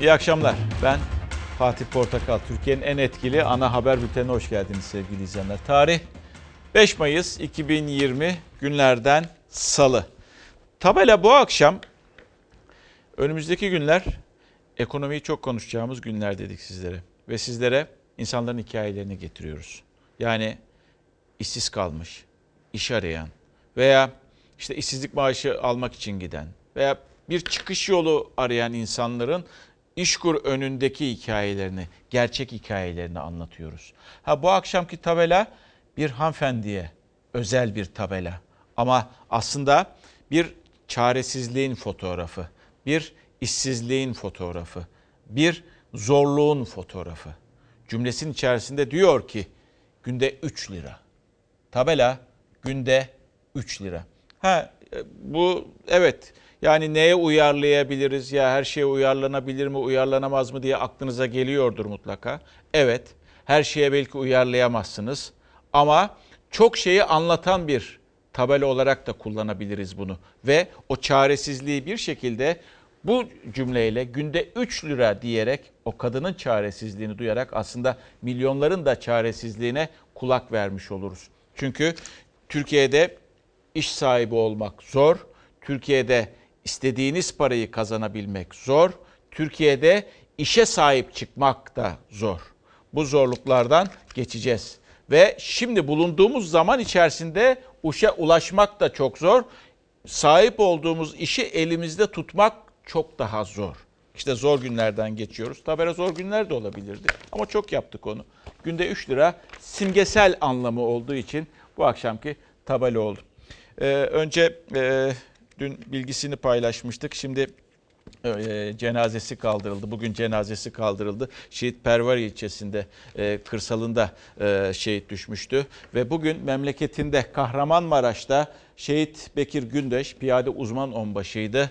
İyi akşamlar. Ben Fatih Portakal. Türkiye'nin en etkili ana haber bültenine hoş geldiniz sevgili izleyenler. Tarih 5 Mayıs 2020 günlerden salı. Tabela bu akşam önümüzdeki günler ekonomiyi çok konuşacağımız günler dedik sizlere. Ve sizlere insanların hikayelerini getiriyoruz. Yani işsiz kalmış, iş arayan veya işte işsizlik maaşı almak için giden veya bir çıkış yolu arayan insanların İşkur önündeki hikayelerini, gerçek hikayelerini anlatıyoruz. Ha bu akşamki tabela bir hanımefendiye özel bir tabela. Ama aslında bir çaresizliğin fotoğrafı, bir işsizliğin fotoğrafı, bir zorluğun fotoğrafı. Cümlesinin içerisinde diyor ki günde 3 lira. Tabela günde 3 lira. Ha bu evet yani neye uyarlayabiliriz ya her şeye uyarlanabilir mi uyarlanamaz mı diye aklınıza geliyordur mutlaka. Evet her şeye belki uyarlayamazsınız ama çok şeyi anlatan bir tabela olarak da kullanabiliriz bunu. Ve o çaresizliği bir şekilde bu cümleyle günde 3 lira diyerek o kadının çaresizliğini duyarak aslında milyonların da çaresizliğine kulak vermiş oluruz. Çünkü Türkiye'de iş sahibi olmak zor. Türkiye'de istediğiniz parayı kazanabilmek zor. Türkiye'de işe sahip çıkmak da zor. Bu zorluklardan geçeceğiz. Ve şimdi bulunduğumuz zaman içerisinde uşa ulaşmak da çok zor. Sahip olduğumuz işi elimizde tutmak çok daha zor. İşte zor günlerden geçiyoruz. Tabela zor günler de olabilirdi ama çok yaptık onu. Günde 3 lira simgesel anlamı olduğu için bu akşamki tabela oldu. Ee, önce e, Dün bilgisini paylaşmıştık. Şimdi e, cenazesi kaldırıldı. Bugün cenazesi kaldırıldı. Şehit Pervari ilçesinde e, kırsalında e, şehit düşmüştü. Ve bugün memleketinde Kahramanmaraş'ta şehit Bekir Gündeş piyade uzman onbaşıydı.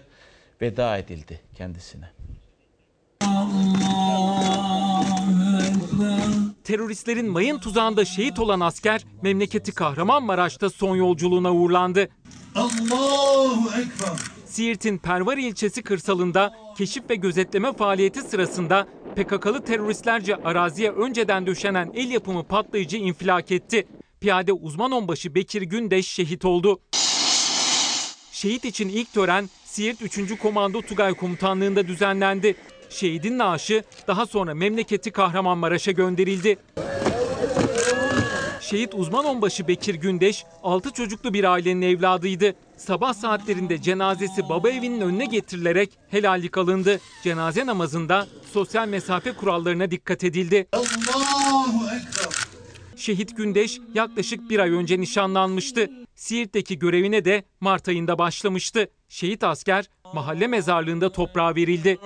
Veda edildi kendisine. Teröristlerin mayın tuzağında şehit olan asker memleketi Kahramanmaraş'ta son yolculuğuna uğurlandı. Allahu Ekber. Siirt'in Pervar ilçesi kırsalında keşif ve gözetleme faaliyeti sırasında PKK'lı teröristlerce araziye önceden döşenen el yapımı patlayıcı infilak etti. Piyade uzman onbaşı Bekir Gündeş şehit oldu. Şehit için ilk tören Siirt 3. Komando Tugay Komutanlığı'nda düzenlendi. Şehidin naaşı daha sonra memleketi Kahramanmaraş'a gönderildi. Şehit uzman onbaşı Bekir Gündeş 6 çocuklu bir ailenin evladıydı. Sabah saatlerinde cenazesi baba evinin önüne getirilerek helallik alındı. Cenaze namazında sosyal mesafe kurallarına dikkat edildi. Allahu Ekber. Şehit Gündeş yaklaşık bir ay önce nişanlanmıştı. Siirt'teki görevine de Mart ayında başlamıştı. Şehit asker mahalle mezarlığında toprağa verildi.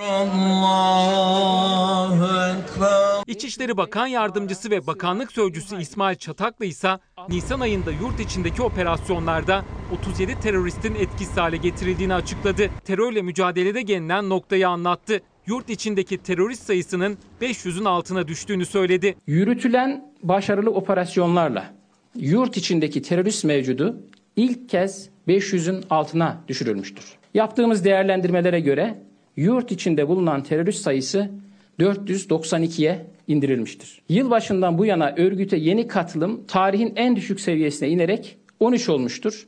İçişleri Bakan Yardımcısı ve Bakanlık Sözcüsü İsmail Çataklı ise Nisan ayında yurt içindeki operasyonlarda 37 teröristin etkisiz hale getirildiğini açıkladı. Terörle mücadelede gelinen noktayı anlattı. Yurt içindeki terörist sayısının 500'ün altına düştüğünü söyledi. Yürütülen başarılı operasyonlarla yurt içindeki terörist mevcudu ilk kez 500'ün altına düşürülmüştür. Yaptığımız değerlendirmelere göre yurt içinde bulunan terörist sayısı 492'ye indirilmiştir. Yılbaşından bu yana örgüte yeni katılım tarihin en düşük seviyesine inerek 13 olmuştur.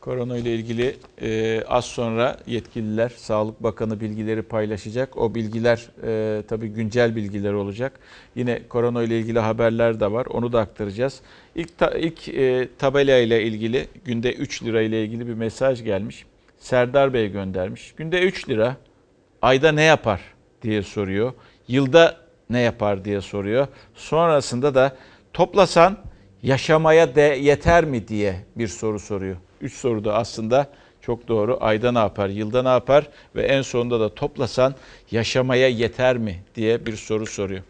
Korona ile ilgili e, az sonra yetkililer, Sağlık Bakanı bilgileri paylaşacak. O bilgiler e, tabii güncel bilgiler olacak. Yine korona ile ilgili haberler de var. Onu da aktaracağız. İlk, ta, ilk e, tabela ile ilgili günde 3 lira ile ilgili bir mesaj gelmiş. Serdar Bey göndermiş. Günde 3 lira ayda ne yapar diye soruyor. Yılda ne yapar diye soruyor. Sonrasında da toplasan yaşamaya de yeter mi diye bir soru soruyor. Üç soruda aslında çok doğru. Ayda ne yapar, yılda ne yapar ve en sonunda da toplasan yaşamaya yeter mi diye bir soru soruyor.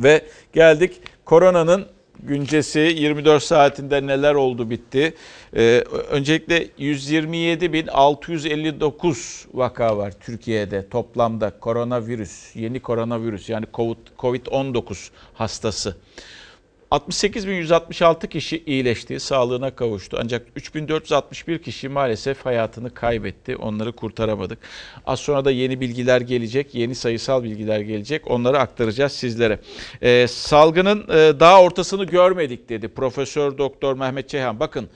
Ve geldik koronanın güncesi 24 saatinde neler oldu bitti. Ee, öncelikle 127.659 vaka var Türkiye'de toplamda koronavirüs, yeni koronavirüs yani COVID-19 hastası. 68.166 kişi iyileşti, sağlığına kavuştu. Ancak 3.461 kişi maalesef hayatını kaybetti. Onları kurtaramadık. Az sonra da yeni bilgiler gelecek, yeni sayısal bilgiler gelecek. Onları aktaracağız sizlere. Ee, salgının e, daha ortasını görmedik dedi Profesör Doktor Mehmet Ceyhan. Bakın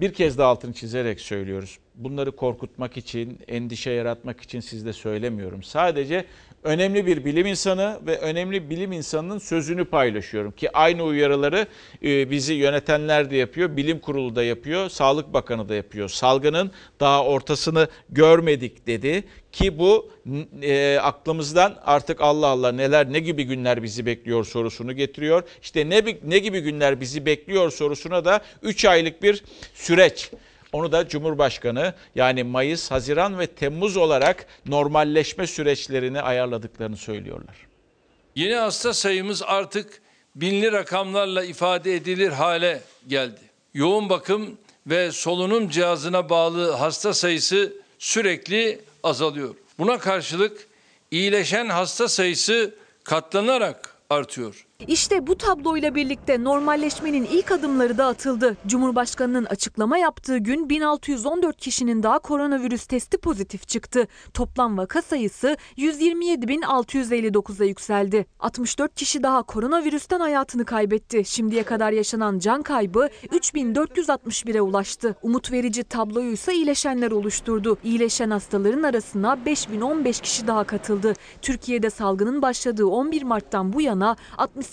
bir kez daha altını çizerek söylüyoruz. Bunları korkutmak için, endişe yaratmak için sizde söylemiyorum. Sadece önemli bir bilim insanı ve önemli bilim insanının sözünü paylaşıyorum ki aynı uyarıları e, bizi yönetenler de yapıyor, bilim kurulu da yapıyor, Sağlık Bakanı da yapıyor. Salgının daha ortasını görmedik dedi ki bu e, aklımızdan artık Allah Allah neler ne gibi günler bizi bekliyor sorusunu getiriyor. İşte ne ne gibi günler bizi bekliyor sorusuna da 3 aylık bir süreç. Onu da Cumhurbaşkanı yani Mayıs, Haziran ve Temmuz olarak normalleşme süreçlerini ayarladıklarını söylüyorlar. Yeni hasta sayımız artık binli rakamlarla ifade edilir hale geldi. Yoğun bakım ve solunum cihazına bağlı hasta sayısı sürekli azalıyor. Buna karşılık iyileşen hasta sayısı katlanarak artıyor. İşte bu tabloyla birlikte normalleşmenin ilk adımları da atıldı. Cumhurbaşkanının açıklama yaptığı gün 1614 kişinin daha koronavirüs testi pozitif çıktı. Toplam vaka sayısı 127.659'a yükseldi. 64 kişi daha koronavirüsten hayatını kaybetti. Şimdiye kadar yaşanan can kaybı 3461'e ulaştı. Umut verici tabloyu ise iyileşenler oluşturdu. İyileşen hastaların arasına 5015 kişi daha katıldı. Türkiye'de salgının başladığı 11 Mart'tan bu yana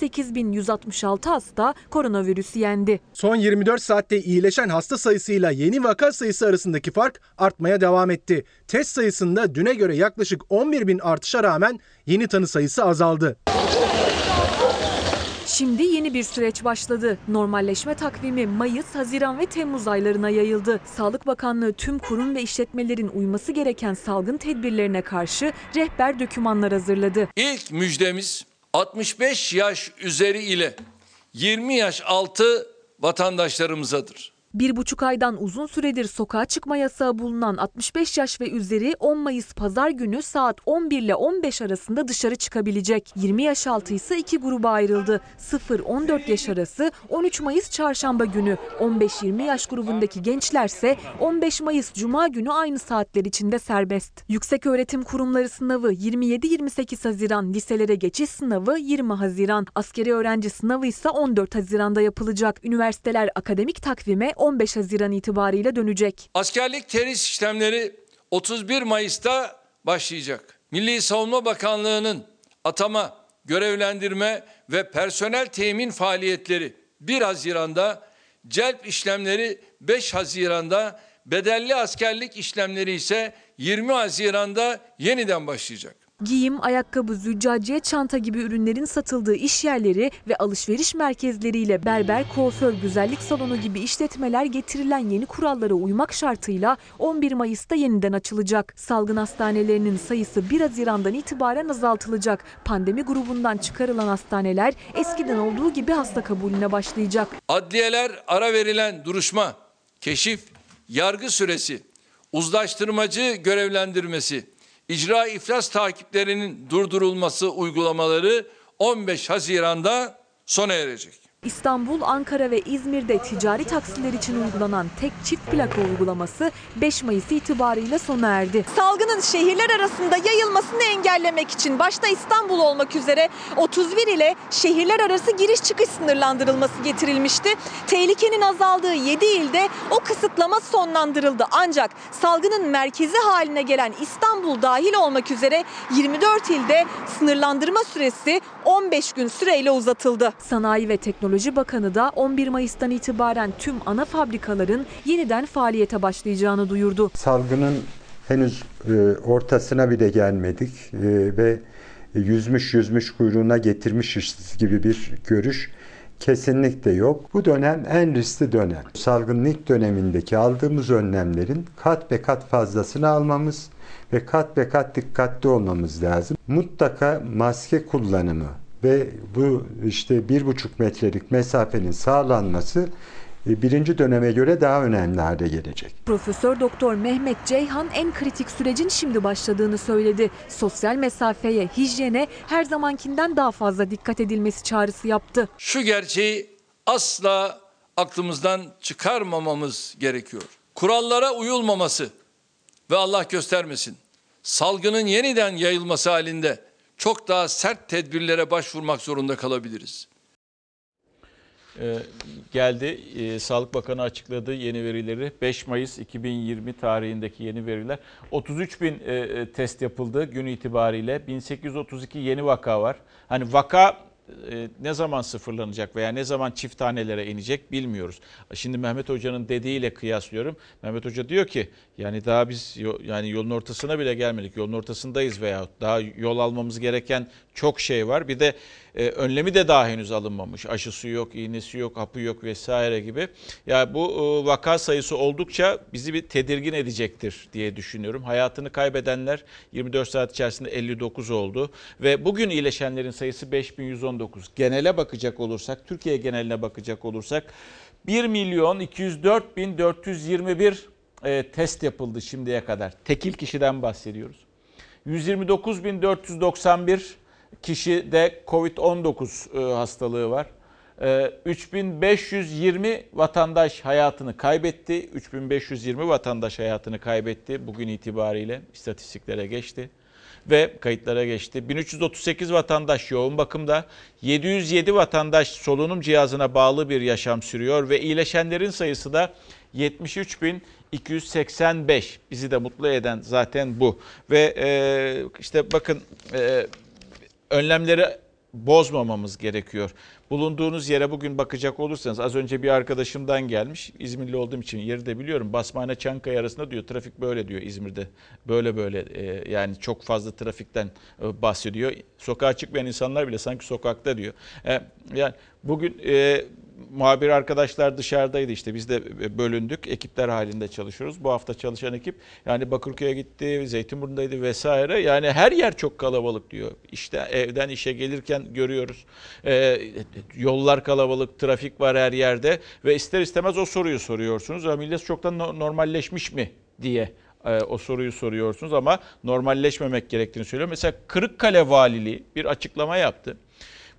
68.166 hasta koronavirüsü yendi. Son 24 saatte iyileşen hasta sayısıyla yeni vaka sayısı arasındaki fark artmaya devam etti. Test sayısında düne göre yaklaşık 11 bin artışa rağmen yeni tanı sayısı azaldı. Şimdi yeni bir süreç başladı. Normalleşme takvimi Mayıs, Haziran ve Temmuz aylarına yayıldı. Sağlık Bakanlığı tüm kurum ve işletmelerin uyması gereken salgın tedbirlerine karşı rehber dokümanlar hazırladı. İlk müjdemiz 65 yaş üzeri ile 20 yaş altı vatandaşlarımızadır. Bir buçuk aydan uzun süredir sokağa çıkma yasağı bulunan 65 yaş ve üzeri 10 Mayıs pazar günü saat 11 ile 15 arasında dışarı çıkabilecek. 20 yaş altı ise iki gruba ayrıldı. 0-14 yaş arası 13 Mayıs çarşamba günü. 15-20 yaş grubundaki gençlerse 15 Mayıs cuma günü aynı saatler içinde serbest. Yüksek öğretim kurumları sınavı 27-28 Haziran, liselere geçiş sınavı 20 Haziran, askeri öğrenci sınavı ise 14 Haziran'da yapılacak. Üniversiteler akademik takvime 15 Haziran itibariyle dönecek. Askerlik terhis işlemleri 31 Mayıs'ta başlayacak. Milli Savunma Bakanlığı'nın atama, görevlendirme ve personel temin faaliyetleri 1 Haziran'da, celp işlemleri 5 Haziran'da, bedelli askerlik işlemleri ise 20 Haziran'da yeniden başlayacak. Giyim, ayakkabı, züccaciye, çanta gibi ürünlerin satıldığı iş yerleri ve alışveriş merkezleriyle berber, kuaför, güzellik salonu gibi işletmeler getirilen yeni kurallara uymak şartıyla 11 Mayıs'ta yeniden açılacak. Salgın hastanelerinin sayısı 1 Haziran'dan itibaren azaltılacak. Pandemi grubundan çıkarılan hastaneler eskiden olduğu gibi hasta kabulüne başlayacak. Adliyeler ara verilen duruşma, keşif, yargı süresi, uzlaştırmacı görevlendirmesi, icra iflas takiplerinin durdurulması uygulamaları 15 Haziran'da sona erecek. İstanbul, Ankara ve İzmir'de ticari taksiler için uygulanan tek çift plaka uygulaması 5 Mayıs itibariyle sona erdi. Salgının şehirler arasında yayılmasını engellemek için başta İstanbul olmak üzere 31 ile şehirler arası giriş çıkış sınırlandırılması getirilmişti. Tehlikenin azaldığı 7 ilde o kısıtlama sonlandırıldı. Ancak salgının merkezi haline gelen İstanbul dahil olmak üzere 24 ilde sınırlandırma süresi 15 gün süreyle uzatıldı. Sanayi ve Teknoloji Bakanı da 11 Mayıs'tan itibaren tüm ana fabrikaların yeniden faaliyete başlayacağını duyurdu. Salgının henüz e, ortasına bile gelmedik e, ve yüzmüş yüzmüş kuyruğuna getirmişiz gibi bir görüş kesinlikle yok. Bu dönem en riskli dönem. Salgının ilk dönemindeki aldığımız önlemlerin kat be kat fazlasını almamız ve kat be kat dikkatli olmamız lazım. Mutlaka maske kullanımı ve bu işte bir buçuk metrelik mesafenin sağlanması e, birinci döneme göre daha önemli hale gelecek. Profesör Doktor Mehmet Ceyhan en kritik sürecin şimdi başladığını söyledi. Sosyal mesafeye, hijyene her zamankinden daha fazla dikkat edilmesi çağrısı yaptı. Şu gerçeği asla aklımızdan çıkarmamamız gerekiyor. Kurallara uyulmaması ve Allah göstermesin salgının yeniden yayılması halinde çok daha sert tedbirlere başvurmak zorunda kalabiliriz. Ee, geldi. Ee, Sağlık Bakanı açıkladı yeni verileri. 5 Mayıs 2020 tarihindeki yeni veriler. 33 bin e, e, test yapıldı gün itibariyle. 1832 yeni vaka var. Hani vaka e, ne zaman sıfırlanacak veya ne zaman çift tanelere inecek bilmiyoruz. Şimdi Mehmet Hoca'nın dediğiyle kıyaslıyorum. Mehmet Hoca diyor ki yani daha biz yani yolun ortasına bile gelmedik. Yolun ortasındayız veya daha yol almamız gereken çok şey var. Bir de e, önlemi de daha henüz alınmamış. Aşısı yok, iğnesi yok, hapı yok vesaire gibi. Ya bu e, vaka sayısı oldukça bizi bir tedirgin edecektir diye düşünüyorum. Hayatını kaybedenler 24 saat içerisinde 59 oldu ve bugün iyileşenlerin sayısı 5119. Genele bakacak olursak, Türkiye geneline bakacak olursak 1 milyon 204 bin 421 e, test yapıldı şimdiye kadar. Tekil kişiden bahsediyoruz. 129.491 kişide Covid-19 e, hastalığı var. E, 3520 vatandaş hayatını kaybetti. 3520 vatandaş hayatını kaybetti bugün itibariyle istatistiklere geçti ve kayıtlara geçti. 1338 vatandaş yoğun bakımda, 707 vatandaş solunum cihazına bağlı bir yaşam sürüyor ve iyileşenlerin sayısı da 73.285. Bizi de mutlu eden zaten bu. Ve e, işte bakın e, önlemleri bozmamamız gerekiyor. Bulunduğunuz yere bugün bakacak olursanız az önce bir arkadaşımdan gelmiş. İzmirli olduğum için yeri de biliyorum. Basmane Çankaya arasında diyor trafik böyle diyor İzmir'de. Böyle böyle e, yani çok fazla trafikten e, bahsediyor. Sokağa çıkmayan insanlar bile sanki sokakta diyor. E, yani bugün e, muhabir arkadaşlar dışarıdaydı işte biz de bölündük ekipler halinde çalışıyoruz. Bu hafta çalışan ekip yani Bakırköy'e gitti, Zeytinburnu'ndaydı vesaire. Yani her yer çok kalabalık diyor. İşte evden işe gelirken görüyoruz. Ee, yollar kalabalık, trafik var her yerde ve ister istemez o soruyu soruyorsunuz. Ya millet çoktan no- normalleşmiş mi diye e, o soruyu soruyorsunuz ama normalleşmemek gerektiğini söylüyor. Mesela Kırıkkale Valiliği bir açıklama yaptı.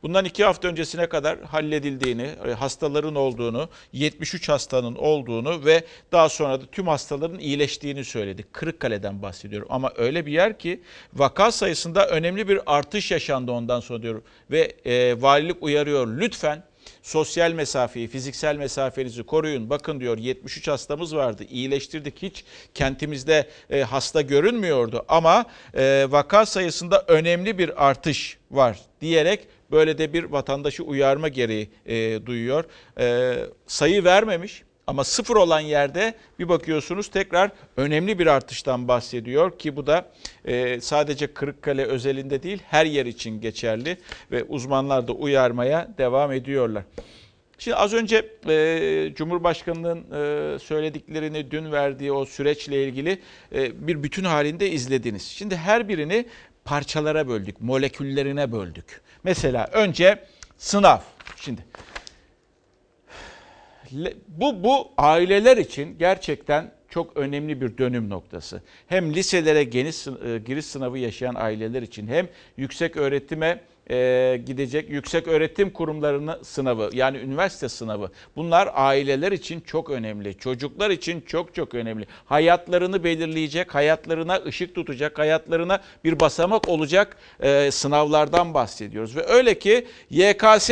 Bundan iki hafta öncesine kadar halledildiğini, e, hastaların olduğunu, 73 hastanın olduğunu ve daha sonra da tüm hastaların iyileştiğini söyledi. Kırıkkale'den bahsediyorum ama öyle bir yer ki vaka sayısında önemli bir artış yaşandı ondan sonra diyorum. Ve e, valilik uyarıyor lütfen sosyal mesafeyi, fiziksel mesafenizi koruyun. Bakın diyor 73 hastamız vardı. iyileştirdik. Hiç kentimizde e, hasta görünmüyordu ama e, vaka sayısında önemli bir artış var diyerek böyle de bir vatandaşı uyarma gereği e, duyuyor. E, sayı vermemiş ama sıfır olan yerde bir bakıyorsunuz tekrar önemli bir artıştan bahsediyor ki bu da e, sadece Kırıkkale özelinde değil her yer için geçerli ve uzmanlar da uyarmaya devam ediyorlar. Şimdi az önce e, Cumhurbaşkanı'nın e, söylediklerini dün verdiği o süreçle ilgili e, bir bütün halinde izlediniz. Şimdi her birini parçalara böldük, moleküllerine böldük. Mesela önce sınav. Şimdi bu bu aileler için gerçekten çok önemli bir dönüm noktası. Hem liselere geniş e, giriş sınavı yaşayan aileler için hem yüksek öğretime e, gidecek yüksek öğretim kurumlarının sınavı yani üniversite sınavı. Bunlar aileler için çok önemli. Çocuklar için çok çok önemli. Hayatlarını belirleyecek, hayatlarına ışık tutacak, hayatlarına bir basamak olacak e, sınavlardan bahsediyoruz. Ve öyle ki YKS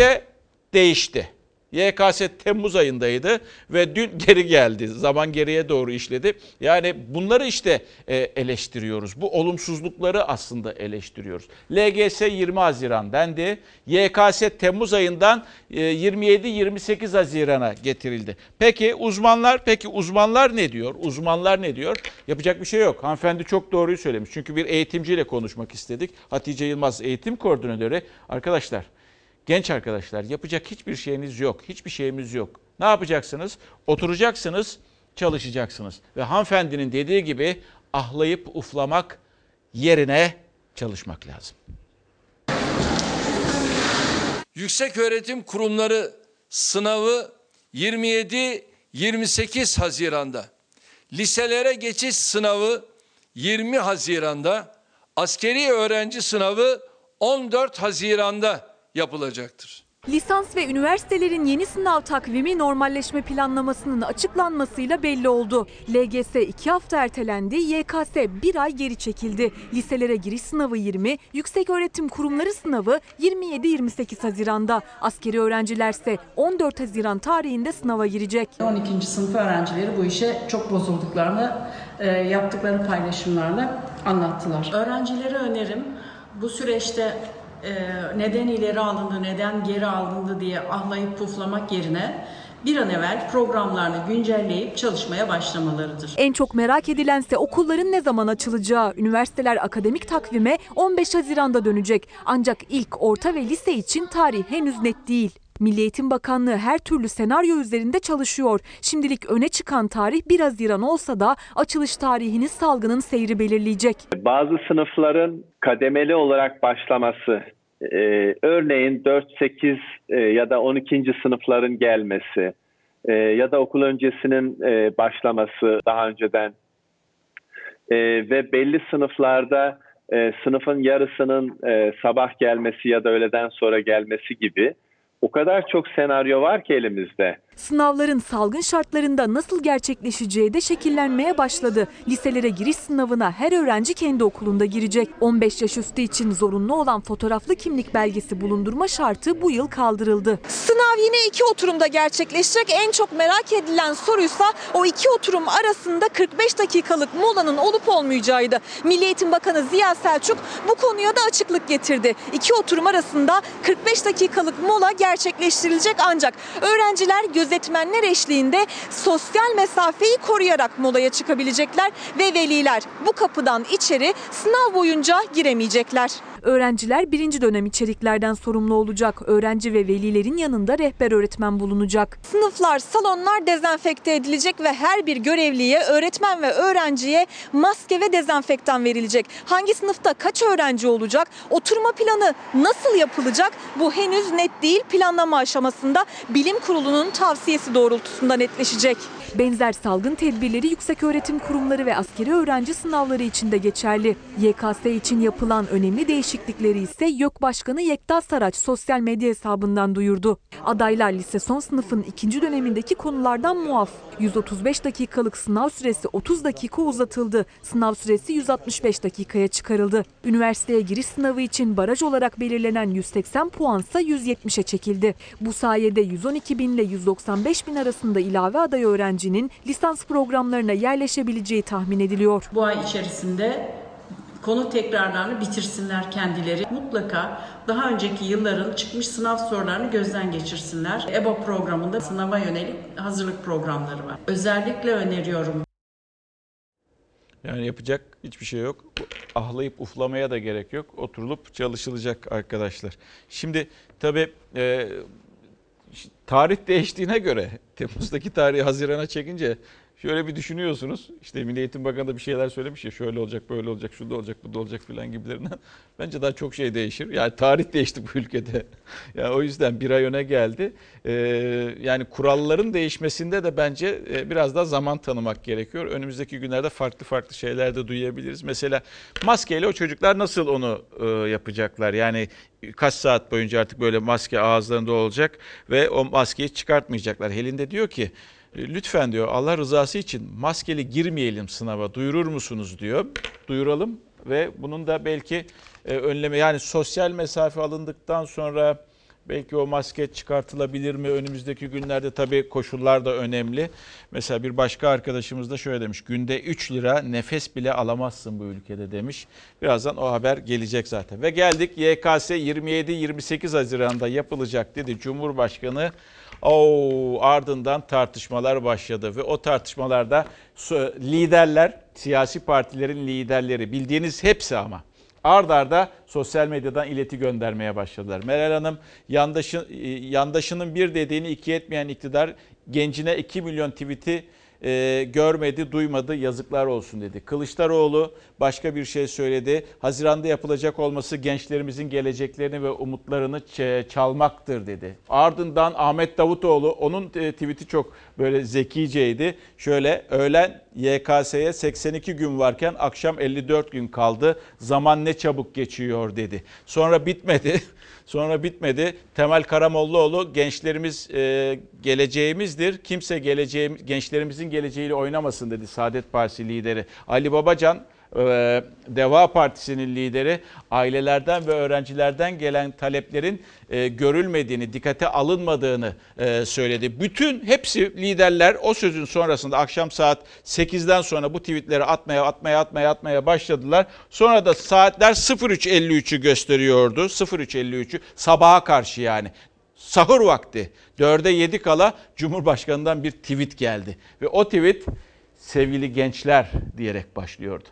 değişti. YKS Temmuz ayındaydı ve dün geri geldi. Zaman geriye doğru işledi. Yani bunları işte e, eleştiriyoruz. Bu olumsuzlukları aslında eleştiriyoruz. LGS 20 Haziran dendi. YKS Temmuz ayından e, 27-28 Haziran'a getirildi. Peki uzmanlar peki uzmanlar ne diyor? Uzmanlar ne diyor? Yapacak bir şey yok. Hanımefendi çok doğruyu söylemiş. Çünkü bir eğitimciyle konuşmak istedik. Hatice Yılmaz eğitim koordinatörü. Arkadaşlar Genç arkadaşlar yapacak hiçbir şeyiniz yok. Hiçbir şeyimiz yok. Ne yapacaksınız? Oturacaksınız, çalışacaksınız. Ve hanımefendinin dediği gibi ahlayıp uflamak yerine çalışmak lazım. Yüksek Öğretim Kurumları sınavı 27-28 Haziran'da. Liselere geçiş sınavı 20 Haziran'da. Askeri öğrenci sınavı 14 Haziran'da yapılacaktır. Lisans ve üniversitelerin yeni sınav takvimi normalleşme planlamasının açıklanmasıyla belli oldu. LGS 2 hafta ertelendi, YKS 1 ay geri çekildi. Liselere giriş sınavı 20, yükseköğretim kurumları sınavı 27-28 Haziran'da. Askeri öğrencilerse 14 Haziran tarihinde sınava girecek. 12. sınıf öğrencileri bu işe çok bozulduklarını e, yaptıkları paylaşımlarla anlattılar. Öğrencilere önerim bu süreçte neden ileri alındı, neden geri alındı diye ahlayıp puflamak yerine bir an evvel programlarını güncelleyip çalışmaya başlamalarıdır. En çok merak edilense okulların ne zaman açılacağı. Üniversiteler akademik takvime 15 Haziran'da dönecek. Ancak ilk orta ve lise için tarih henüz net değil. Milli Eğitim Bakanlığı her türlü senaryo üzerinde çalışıyor. Şimdilik öne çıkan tarih 1 Haziran olsa da açılış tarihini salgının seyri belirleyecek. Bazı sınıfların kademeli olarak başlaması, e, örneğin 4-8 e, ya da 12. sınıfların gelmesi e, ya da okul öncesinin e, başlaması daha önceden e, ve belli sınıflarda e, sınıfın yarısının e, sabah gelmesi ya da öğleden sonra gelmesi gibi o kadar çok senaryo var ki elimizde. Sınavların salgın şartlarında nasıl gerçekleşeceği de şekillenmeye başladı. Liselere giriş sınavına her öğrenci kendi okulunda girecek. 15 yaş üstü için zorunlu olan fotoğraflı kimlik belgesi bulundurma şartı bu yıl kaldırıldı. Sınav yine iki oturumda gerçekleşecek. En çok merak edilen soruysa o iki oturum arasında 45 dakikalık molanın olup olmayacağıydı. Milli Eğitim Bakanı Ziya Selçuk bu konuya da açıklık getirdi. İki oturum arasında 45 dakikalık mola gerçekleştirilecek ancak öğrenciler gözetmenler eşliğinde sosyal mesafeyi koruyarak molaya çıkabilecekler ve veliler bu kapıdan içeri sınav boyunca giremeyecekler. Öğrenciler birinci dönem içeriklerden sorumlu olacak. Öğrenci ve velilerin yanında rehber öğretmen bulunacak. Sınıflar, salonlar dezenfekte edilecek ve her bir görevliye, öğretmen ve öğrenciye maske ve dezenfektan verilecek. Hangi sınıfta kaç öğrenci olacak? Oturma planı nasıl yapılacak? Bu henüz net değil. Planlama aşamasında bilim kurulunun tavsiyesi doğrultusunda netleşecek. Benzer salgın tedbirleri yükseköğretim kurumları ve askeri öğrenci sınavları için de geçerli. YKS için yapılan önemli değişiklikleri ise YÖK Başkanı Yekta Saraç sosyal medya hesabından duyurdu. Adaylar lise son sınıfın ikinci dönemindeki konulardan muaf. 135 dakikalık sınav süresi 30 dakika uzatıldı. Sınav süresi 165 dakikaya çıkarıldı. Üniversiteye giriş sınavı için baraj olarak belirlenen 180 puansa 170'e çekildi. Bu sayede 112 bin ile 195 bin arasında ilave aday öğrencinin lisans programlarına yerleşebileceği tahmin ediliyor. Bu ay içerisinde konu tekrarlarını bitirsinler kendileri. Mutlaka daha önceki yılların çıkmış sınav sorularını gözden geçirsinler. EBA programında sınava yönelik hazırlık programları var. Özellikle öneriyorum Yani yapacak hiçbir şey yok. Ahlayıp uflamaya da gerek yok. Oturulup çalışılacak arkadaşlar. Şimdi tabii e, tarih değiştiğine göre Temmuz'daki tarihi Haziran'a çekince şöyle bir düşünüyorsunuz. İşte Milli Eğitim Bakanı da bir şeyler söylemiş ya şöyle olacak böyle olacak şu da olacak bu da olacak filan gibilerinden. Bence daha çok şey değişir. Yani tarih değişti bu ülkede. Yani o yüzden bir ay öne geldi. Ee, yani kuralların değişmesinde de bence e, biraz daha zaman tanımak gerekiyor. Önümüzdeki günlerde farklı farklı şeyler de duyabiliriz. Mesela maskeyle o çocuklar nasıl onu e, yapacaklar? Yani kaç saat boyunca artık böyle maske ağızlarında olacak ve o maskeyi çıkartmayacaklar. Helin de diyor ki lütfen diyor Allah rızası için maskeli girmeyelim sınava duyurur musunuz diyor. Duyuralım ve bunun da belki e, önleme yani sosyal mesafe alındıktan sonra belki o maske çıkartılabilir mi? Önümüzdeki günlerde tabii koşullar da önemli. Mesela bir başka arkadaşımız da şöyle demiş. Günde 3 lira nefes bile alamazsın bu ülkede demiş. Birazdan o haber gelecek zaten. Ve geldik YKS 27-28 Haziran'da yapılacak dedi Cumhurbaşkanı. Oo, ardından tartışmalar başladı ve o tartışmalarda liderler, siyasi partilerin liderleri bildiğiniz hepsi ama ard arda sosyal medyadan ileti göndermeye başladılar. Meral Hanım yandaşı, yandaşının bir dediğini iki etmeyen iktidar gencine 2 milyon tweet'i e, görmedi, duymadı, yazıklar olsun dedi. Kılıçdaroğlu başka bir şey söyledi. Haziranda yapılacak olması gençlerimizin geleceklerini ve umutlarını çalmaktır dedi. Ardından Ahmet Davutoğlu, onun tweet'i çok böyle zekiceydi. Şöyle öğlen YKS'ye 82 gün varken akşam 54 gün kaldı. Zaman ne çabuk geçiyor dedi. Sonra bitmedi. Sonra bitmedi. Temel Karamollaoğlu gençlerimiz e, geleceğimizdir. Kimse geleceğim gençlerimizin geleceğiyle oynamasın dedi Saadet Partisi lideri. Ali Babacan Deva Partisi'nin lideri ailelerden ve öğrencilerden gelen taleplerin e, görülmediğini, dikkate alınmadığını e, söyledi. Bütün hepsi liderler o sözün sonrasında akşam saat 8'den sonra bu tweetleri atmaya atmaya atmaya atmaya başladılar. Sonra da saatler 03.53'ü gösteriyordu. 03.53'ü sabaha karşı yani. Sahur vakti 4'e 7 kala Cumhurbaşkanı'ndan bir tweet geldi. Ve o tweet sevgili gençler diyerek başlıyordu.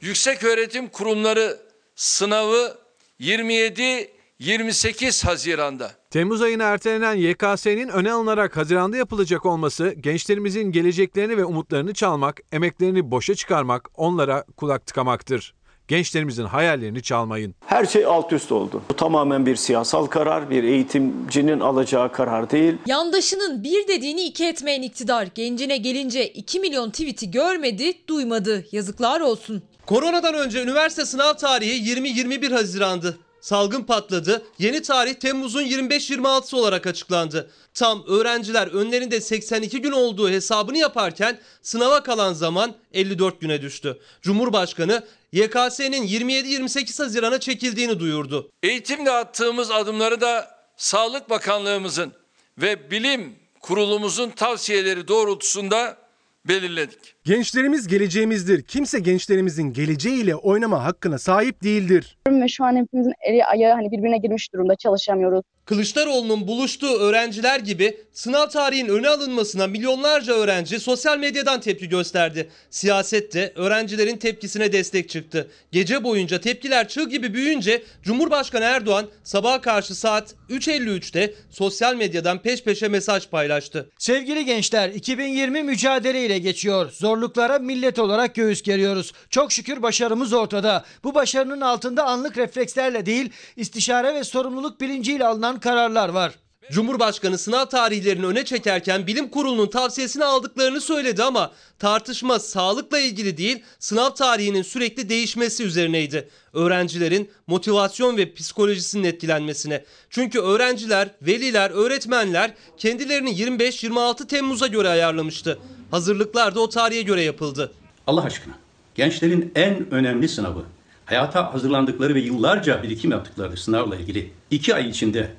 Yüksek Öğretim Kurumları sınavı 27-28 Haziran'da. Temmuz ayına ertelenen YKS'nin öne alınarak Haziran'da yapılacak olması gençlerimizin geleceklerini ve umutlarını çalmak, emeklerini boşa çıkarmak, onlara kulak tıkamaktır. Gençlerimizin hayallerini çalmayın. Her şey alt üst oldu. Bu tamamen bir siyasal karar, bir eğitimcinin alacağı karar değil. Yandaşının bir dediğini iki etmeyen iktidar gencine gelince 2 milyon tweet'i görmedi, duymadı. Yazıklar olsun. Koronadan önce üniversite sınav tarihi 20-21 Haziran'dı. Salgın patladı. Yeni tarih Temmuz'un 25-26'sı olarak açıklandı. Tam öğrenciler önlerinde 82 gün olduğu hesabını yaparken sınava kalan zaman 54 güne düştü. Cumhurbaşkanı YKS'nin 27-28 Haziran'a çekildiğini duyurdu. Eğitimde attığımız adımları da Sağlık Bakanlığımızın ve Bilim Kurulumuzun tavsiyeleri doğrultusunda belirledik. Gençlerimiz geleceğimizdir. Kimse gençlerimizin geleceğiyle oynama hakkına sahip değildir. Ve şu an hepimizin eli ayağı hani birbirine girmiş durumda çalışamıyoruz. Kılıçdaroğlu'nun buluştuğu öğrenciler gibi sınav tarihinin öne alınmasına milyonlarca öğrenci sosyal medyadan tepki gösterdi. Siyasette öğrencilerin tepkisine destek çıktı. Gece boyunca tepkiler çığ gibi büyüyünce Cumhurbaşkanı Erdoğan sabaha karşı saat 3.53'te sosyal medyadan peş peşe mesaj paylaştı. Sevgili gençler 2020 mücadele ile geçiyor. Zorluklara millet olarak göğüs geriyoruz. Çok şükür başarımız ortada. Bu başarının altında anlık reflekslerle değil istişare ve sorumluluk bilinciyle alınan kararlar var. Cumhurbaşkanı sınav tarihlerini öne çekerken bilim kurulunun tavsiyesini aldıklarını söyledi ama tartışma sağlıkla ilgili değil sınav tarihinin sürekli değişmesi üzerineydi. Öğrencilerin motivasyon ve psikolojisinin etkilenmesine. Çünkü öğrenciler, veliler, öğretmenler kendilerini 25-26 Temmuz'a göre ayarlamıştı. Hazırlıklar da o tarihe göre yapıldı. Allah aşkına gençlerin en önemli sınavı hayata hazırlandıkları ve yıllarca birikim yaptıkları sınavla ilgili iki ay içinde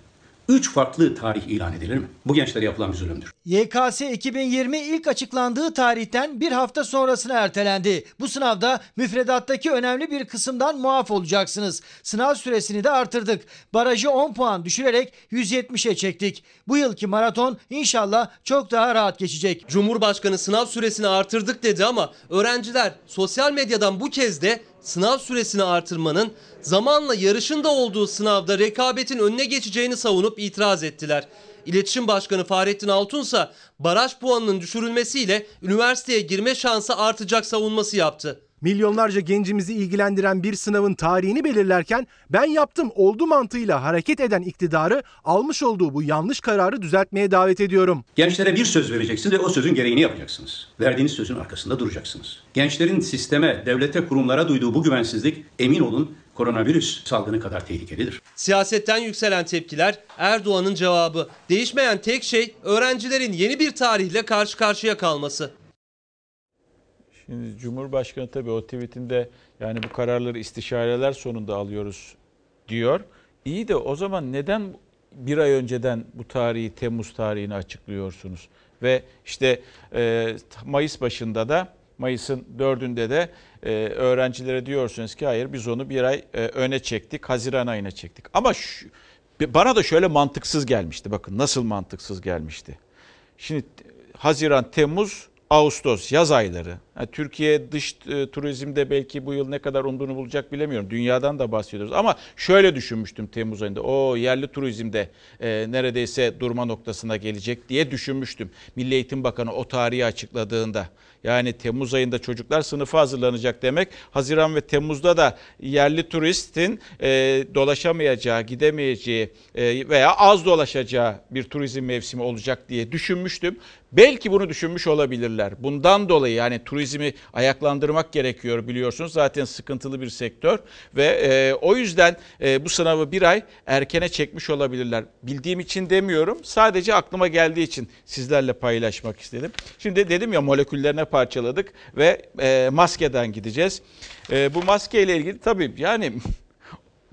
üç farklı tarih ilan edilir mi? Bu gençlere yapılan bir zulümdür. YKS 2020 ilk açıklandığı tarihten bir hafta sonrasına ertelendi. Bu sınavda müfredattaki önemli bir kısımdan muaf olacaksınız. Sınav süresini de artırdık. Barajı 10 puan düşürerek 170'e çektik. Bu yılki maraton inşallah çok daha rahat geçecek. Cumhurbaşkanı sınav süresini artırdık dedi ama öğrenciler sosyal medyadan bu kez de sınav süresini artırmanın zamanla yarışın da olduğu sınavda rekabetin önüne geçeceğini savunup itiraz ettiler. İletişim Başkanı Fahrettin Altun ise baraj puanının düşürülmesiyle üniversiteye girme şansı artacak savunması yaptı. Milyonlarca gencimizi ilgilendiren bir sınavın tarihini belirlerken ben yaptım oldu mantığıyla hareket eden iktidarı almış olduğu bu yanlış kararı düzeltmeye davet ediyorum. Gençlere bir söz vereceksiniz ve o sözün gereğini yapacaksınız. Verdiğiniz sözün arkasında duracaksınız. Gençlerin sisteme, devlete, kurumlara duyduğu bu güvensizlik emin olun koronavirüs salgını kadar tehlikelidir. Siyasetten yükselen tepkiler Erdoğan'ın cevabı. Değişmeyen tek şey öğrencilerin yeni bir tarihle karşı karşıya kalması. Şimdi Cumhurbaşkanı tabii o tweetinde yani bu kararları istişareler sonunda alıyoruz diyor. İyi de o zaman neden bir ay önceden bu tarihi Temmuz tarihini açıklıyorsunuz? Ve işte e, Mayıs başında da Mayıs'ın dördünde de e, öğrencilere diyorsunuz ki hayır biz onu bir ay e, öne çektik, Haziran ayına çektik. Ama şu, bana da şöyle mantıksız gelmişti. Bakın nasıl mantıksız gelmişti. Şimdi Haziran, Temmuz, Ağustos yaz ayları. Türkiye dış e, turizmde belki bu yıl ne kadar umduğunu bulacak bilemiyorum. Dünyadan da bahsediyoruz. Ama şöyle düşünmüştüm Temmuz ayında. O yerli turizmde e, neredeyse durma noktasına gelecek diye düşünmüştüm. Milli Eğitim Bakanı o tarihi açıkladığında. Yani Temmuz ayında çocuklar sınıfa hazırlanacak demek. Haziran ve Temmuz'da da yerli turistin e, dolaşamayacağı, gidemeyeceği e, veya az dolaşacağı bir turizm mevsimi olacak diye düşünmüştüm. Belki bunu düşünmüş olabilirler. Bundan dolayı yani turizmi ayaklandırmak gerekiyor biliyorsunuz. Zaten sıkıntılı bir sektör ve e, o yüzden e, bu sınavı bir ay erkene çekmiş olabilirler. Bildiğim için demiyorum. Sadece aklıma geldiği için sizlerle paylaşmak istedim. Şimdi dedim ya moleküllerine parçaladık ve e, maskeden gideceğiz. E, bu maske ile ilgili tabii yani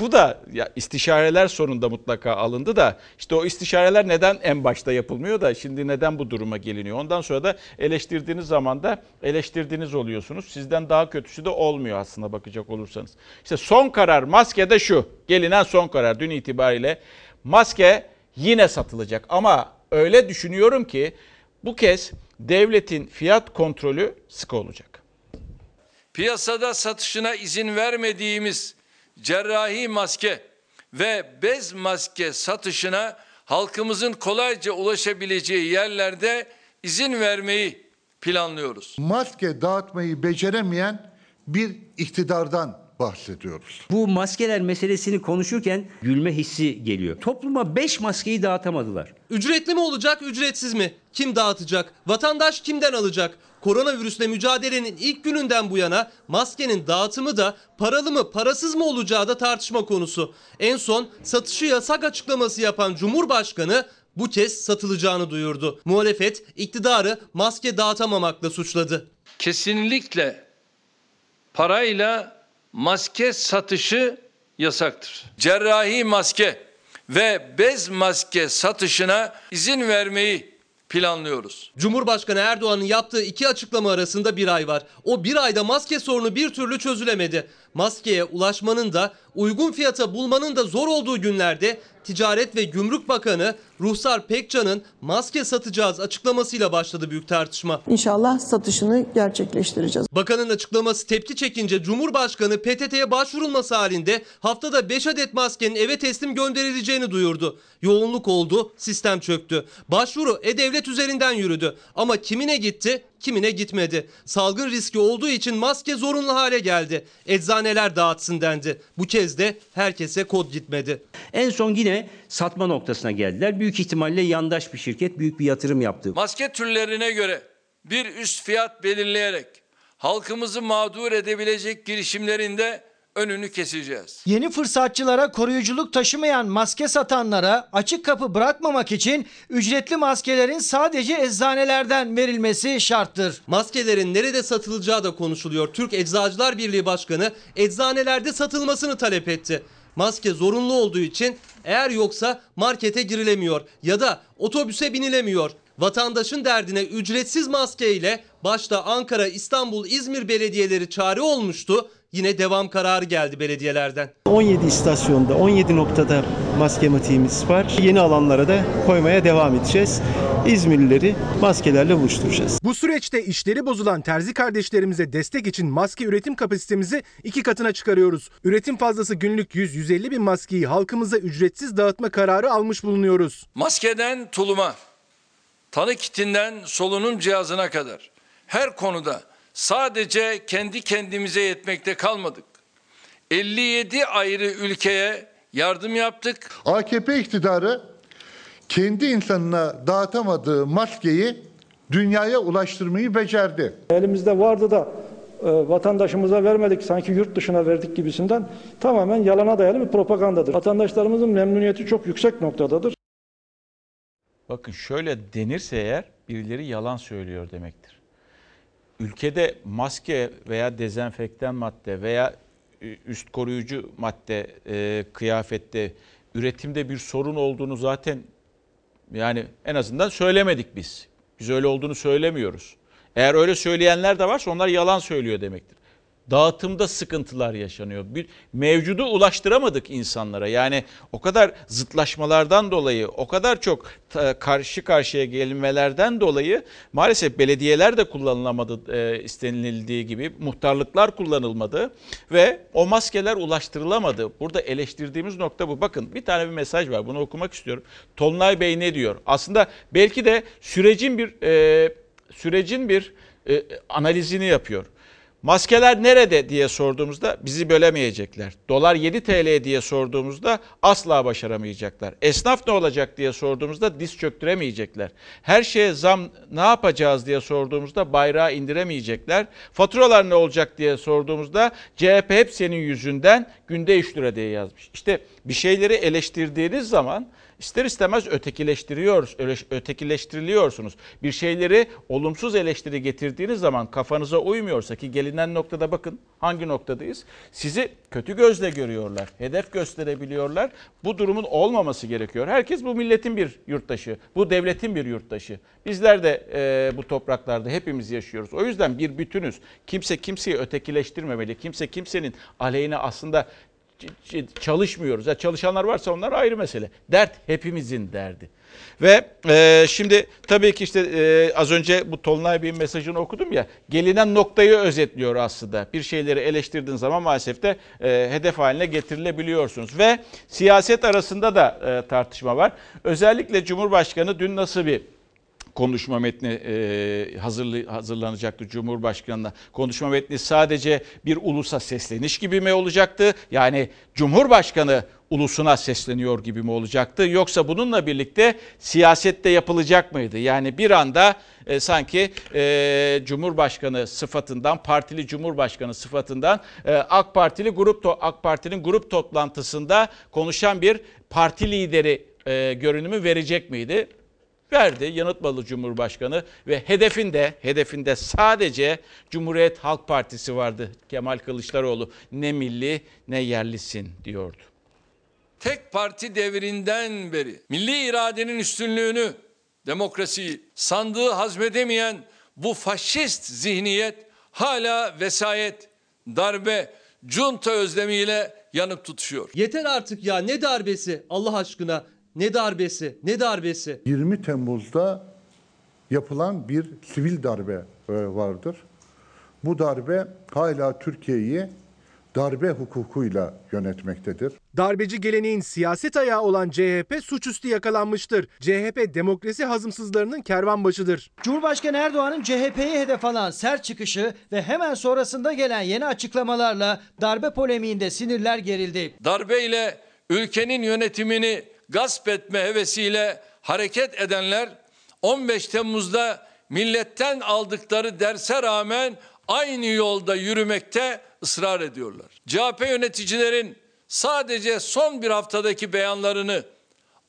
bu da ya istişareler sonunda mutlaka alındı da işte o istişareler neden en başta yapılmıyor da şimdi neden bu duruma geliniyor? Ondan sonra da eleştirdiğiniz zaman da eleştirdiğiniz oluyorsunuz. Sizden daha kötüsü de olmuyor aslında bakacak olursanız. İşte son karar maskede şu. Gelinen son karar dün itibariyle maske yine satılacak ama öyle düşünüyorum ki bu kez devletin fiyat kontrolü sıkı olacak. Piyasada satışına izin vermediğimiz cerrahi maske ve bez maske satışına halkımızın kolayca ulaşabileceği yerlerde izin vermeyi planlıyoruz. Maske dağıtmayı beceremeyen bir iktidardan bahsediyoruz. Bu maskeler meselesini konuşurken gülme hissi geliyor. Topluma 5 maskeyi dağıtamadılar. Ücretli mi olacak, ücretsiz mi? Kim dağıtacak? Vatandaş kimden alacak? Koronavirüsle mücadelenin ilk gününden bu yana maskenin dağıtımı da paralı mı parasız mı olacağı da tartışma konusu. En son satışı yasak açıklaması yapan Cumhurbaşkanı bu kez satılacağını duyurdu. Muhalefet iktidarı maske dağıtamamakla suçladı. Kesinlikle parayla maske satışı yasaktır. Cerrahi maske ve bez maske satışına izin vermeyi planlıyoruz. Cumhurbaşkanı Erdoğan'ın yaptığı iki açıklama arasında bir ay var. O bir ayda maske sorunu bir türlü çözülemedi. Maskeye ulaşmanın da uygun fiyata bulmanın da zor olduğu günlerde Ticaret ve Gümrük Bakanı Ruhsar Pekcan'ın maske satacağız açıklamasıyla başladı büyük tartışma. İnşallah satışını gerçekleştireceğiz. Bakanın açıklaması tepki çekince Cumhurbaşkanı PTT'ye başvurulması halinde haftada 5 adet maskenin eve teslim gönderileceğini duyurdu. Yoğunluk oldu, sistem çöktü. Başvuru E-Devlet üzerinden yürüdü ama kimine gitti, kimine gitmedi. Salgın riski olduğu için maske zorunlu hale geldi. Eczaneler dağıtsın dendi. Bu kez de herkese kod gitmedi. En son yine satma noktasına geldiler. Büyük ihtimalle yandaş bir şirket büyük bir yatırım yaptı. Maske türlerine göre bir üst fiyat belirleyerek halkımızı mağdur edebilecek girişimlerinde önünü keseceğiz. Yeni fırsatçılara koruyuculuk taşımayan maske satanlara açık kapı bırakmamak için ücretli maskelerin sadece eczanelerden verilmesi şarttır. Maskelerin nerede satılacağı da konuşuluyor. Türk Eczacılar Birliği Başkanı eczanelerde satılmasını talep etti. Maske zorunlu olduğu için eğer yoksa markete girilemiyor ya da otobüse binilemiyor. Vatandaşın derdine ücretsiz maske ile başta Ankara, İstanbul, İzmir belediyeleri çare olmuştu. Yine devam kararı geldi belediyelerden. 17 istasyonda 17 noktada maske matiğimiz var. Yeni alanlara da koymaya devam edeceğiz. İzmirlileri maskelerle buluşturacağız. Bu süreçte işleri bozulan terzi kardeşlerimize destek için maske üretim kapasitemizi iki katına çıkarıyoruz. Üretim fazlası günlük 100-150 bin maskeyi halkımıza ücretsiz dağıtma kararı almış bulunuyoruz. Maskeden tuluma, tanı kitinden solunum cihazına kadar her konuda sadece kendi kendimize yetmekte kalmadık. 57 ayrı ülkeye yardım yaptık. AKP iktidarı kendi insanına dağıtamadığı maskeyi dünyaya ulaştırmayı becerdi. Elimizde vardı da e, vatandaşımıza vermedik sanki yurt dışına verdik gibisinden tamamen yalana dayalı bir propagandadır. Vatandaşlarımızın memnuniyeti çok yüksek noktadadır. Bakın şöyle denirse eğer birileri yalan söylüyor demektir. Ülkede maske veya dezenfektan madde veya üst koruyucu madde e, kıyafette üretimde bir sorun olduğunu zaten yani en azından söylemedik biz. Biz öyle olduğunu söylemiyoruz. Eğer öyle söyleyenler de varsa onlar yalan söylüyor demektir. Dağıtımda sıkıntılar yaşanıyor. Bir mevcudu ulaştıramadık insanlara. Yani o kadar zıtlaşmalardan dolayı, o kadar çok karşı karşıya gelmelerden dolayı maalesef belediyeler de kullanılamadı e, istenildiği gibi. Muhtarlıklar kullanılmadı ve o maskeler ulaştırılamadı. Burada eleştirdiğimiz nokta bu. Bakın bir tane bir mesaj var. Bunu okumak istiyorum. Tolunay Bey ne diyor? Aslında belki de sürecin bir e, sürecin bir e, analizini yapıyor. Maskeler nerede diye sorduğumuzda bizi bölemeyecekler. Dolar 7 TL diye sorduğumuzda asla başaramayacaklar. Esnaf ne olacak diye sorduğumuzda diz çöktüremeyecekler. Her şeye zam ne yapacağız diye sorduğumuzda bayrağı indiremeyecekler. Faturalar ne olacak diye sorduğumuzda CHP hep senin yüzünden günde 3 lira diye yazmış. İşte bir şeyleri eleştirdiğiniz zaman ister istemez ötekileştiriyor, ötekileştiriliyorsunuz. Bir şeyleri olumsuz eleştiri getirdiğiniz zaman kafanıza uymuyorsa ki gelinen noktada bakın hangi noktadayız? Sizi kötü gözle görüyorlar, hedef gösterebiliyorlar. Bu durumun olmaması gerekiyor. Herkes bu milletin bir yurttaşı, bu devletin bir yurttaşı. Bizler de e, bu topraklarda hepimiz yaşıyoruz. O yüzden bir bütünüz. Kimse kimseyi ötekileştirmemeli. Kimse kimsenin aleyhine aslında çalışmıyoruz. Ya çalışanlar varsa onlar ayrı mesele. Dert hepimizin derdi. Ve e, şimdi tabii ki işte e, az önce bu Tolunay Bey'in mesajını okudum ya. Gelinen noktayı özetliyor aslında. Bir şeyleri eleştirdiğin zaman maalesef de e, hedef haline getirilebiliyorsunuz. Ve siyaset arasında da e, tartışma var. Özellikle Cumhurbaşkanı dün nasıl bir konuşma metni e, hazırlı, hazırlanacaktı Cumhurbaşkanı'na. Konuşma metni sadece bir ulusa sesleniş gibi mi olacaktı? Yani Cumhurbaşkanı ulusuna sesleniyor gibi mi olacaktı? Yoksa bununla birlikte siyasette yapılacak mıydı? Yani bir anda e, sanki e, Cumhurbaşkanı sıfatından, partili Cumhurbaşkanı sıfatından e, AK Partili grup AK Parti'nin grup toplantısında konuşan bir parti lideri e, görünümü verecek miydi? Verdi yanıtmalı Cumhurbaşkanı ve hedefinde hedefinde sadece Cumhuriyet Halk Partisi vardı. Kemal Kılıçdaroğlu ne milli ne yerlisin diyordu. Tek parti devrinden beri milli iradenin üstünlüğünü, demokrasiyi, sandığı hazmedemeyen bu faşist zihniyet hala vesayet, darbe, junta özlemiyle yanıp tutuşuyor. Yeter artık ya ne darbesi Allah aşkına. Ne darbesi? Ne darbesi? 20 Temmuz'da yapılan bir sivil darbe e, vardır. Bu darbe hala Türkiye'yi darbe hukukuyla yönetmektedir. Darbeci geleneğin siyaset ayağı olan CHP suçüstü yakalanmıştır. CHP demokrasi hazımsızlarının kervanbaşıdır. Cumhurbaşkanı Erdoğan'ın CHP'yi hedef alan sert çıkışı ve hemen sonrasında gelen yeni açıklamalarla darbe polemiğinde sinirler gerildi. Darbeyle ülkenin yönetimini gasp etme hevesiyle hareket edenler 15 Temmuz'da milletten aldıkları derse rağmen aynı yolda yürümekte ısrar ediyorlar. CHP yöneticilerin sadece son bir haftadaki beyanlarını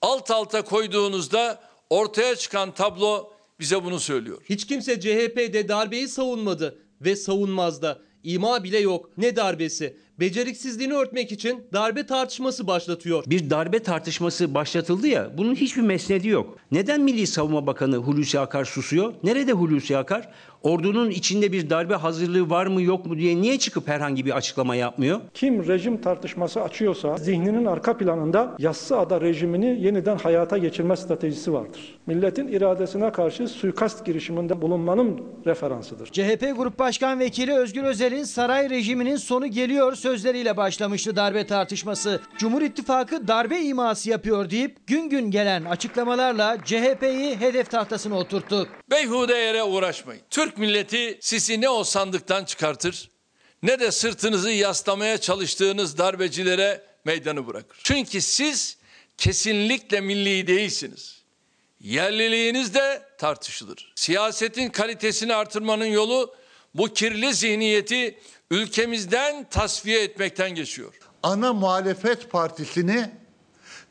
alt alta koyduğunuzda ortaya çıkan tablo bize bunu söylüyor. Hiç kimse CHP'de darbeyi savunmadı ve savunmaz da. İma bile yok. Ne darbesi? Beceriksizliğini örtmek için darbe tartışması başlatıyor. Bir darbe tartışması başlatıldı ya bunun hiçbir mesnedi yok. Neden Milli Savunma Bakanı Hulusi Akar susuyor? Nerede Hulusi Akar? Ordunun içinde bir darbe hazırlığı var mı yok mu diye niye çıkıp herhangi bir açıklama yapmıyor? Kim rejim tartışması açıyorsa zihninin arka planında yassı ada rejimini yeniden hayata geçirme stratejisi vardır. Milletin iradesine karşı suikast girişiminde bulunmanın referansıdır. CHP Grup Başkan Vekili Özgür Özel'in saray rejiminin sonu geliyor sözleriyle başlamıştı darbe tartışması. Cumhur İttifakı darbe iması yapıyor deyip gün gün gelen açıklamalarla CHP'yi hedef tahtasına oturttu. Beyhude yere uğraşmayın. Türk milleti sizi ne o sandıktan çıkartır ne de sırtınızı yaslamaya çalıştığınız darbecilere meydanı bırakır. Çünkü siz kesinlikle milli değilsiniz. Yerliliğiniz de tartışılır. Siyasetin kalitesini artırmanın yolu bu kirli zihniyeti ülkemizden tasfiye etmekten geçiyor. Ana muhalefet partisini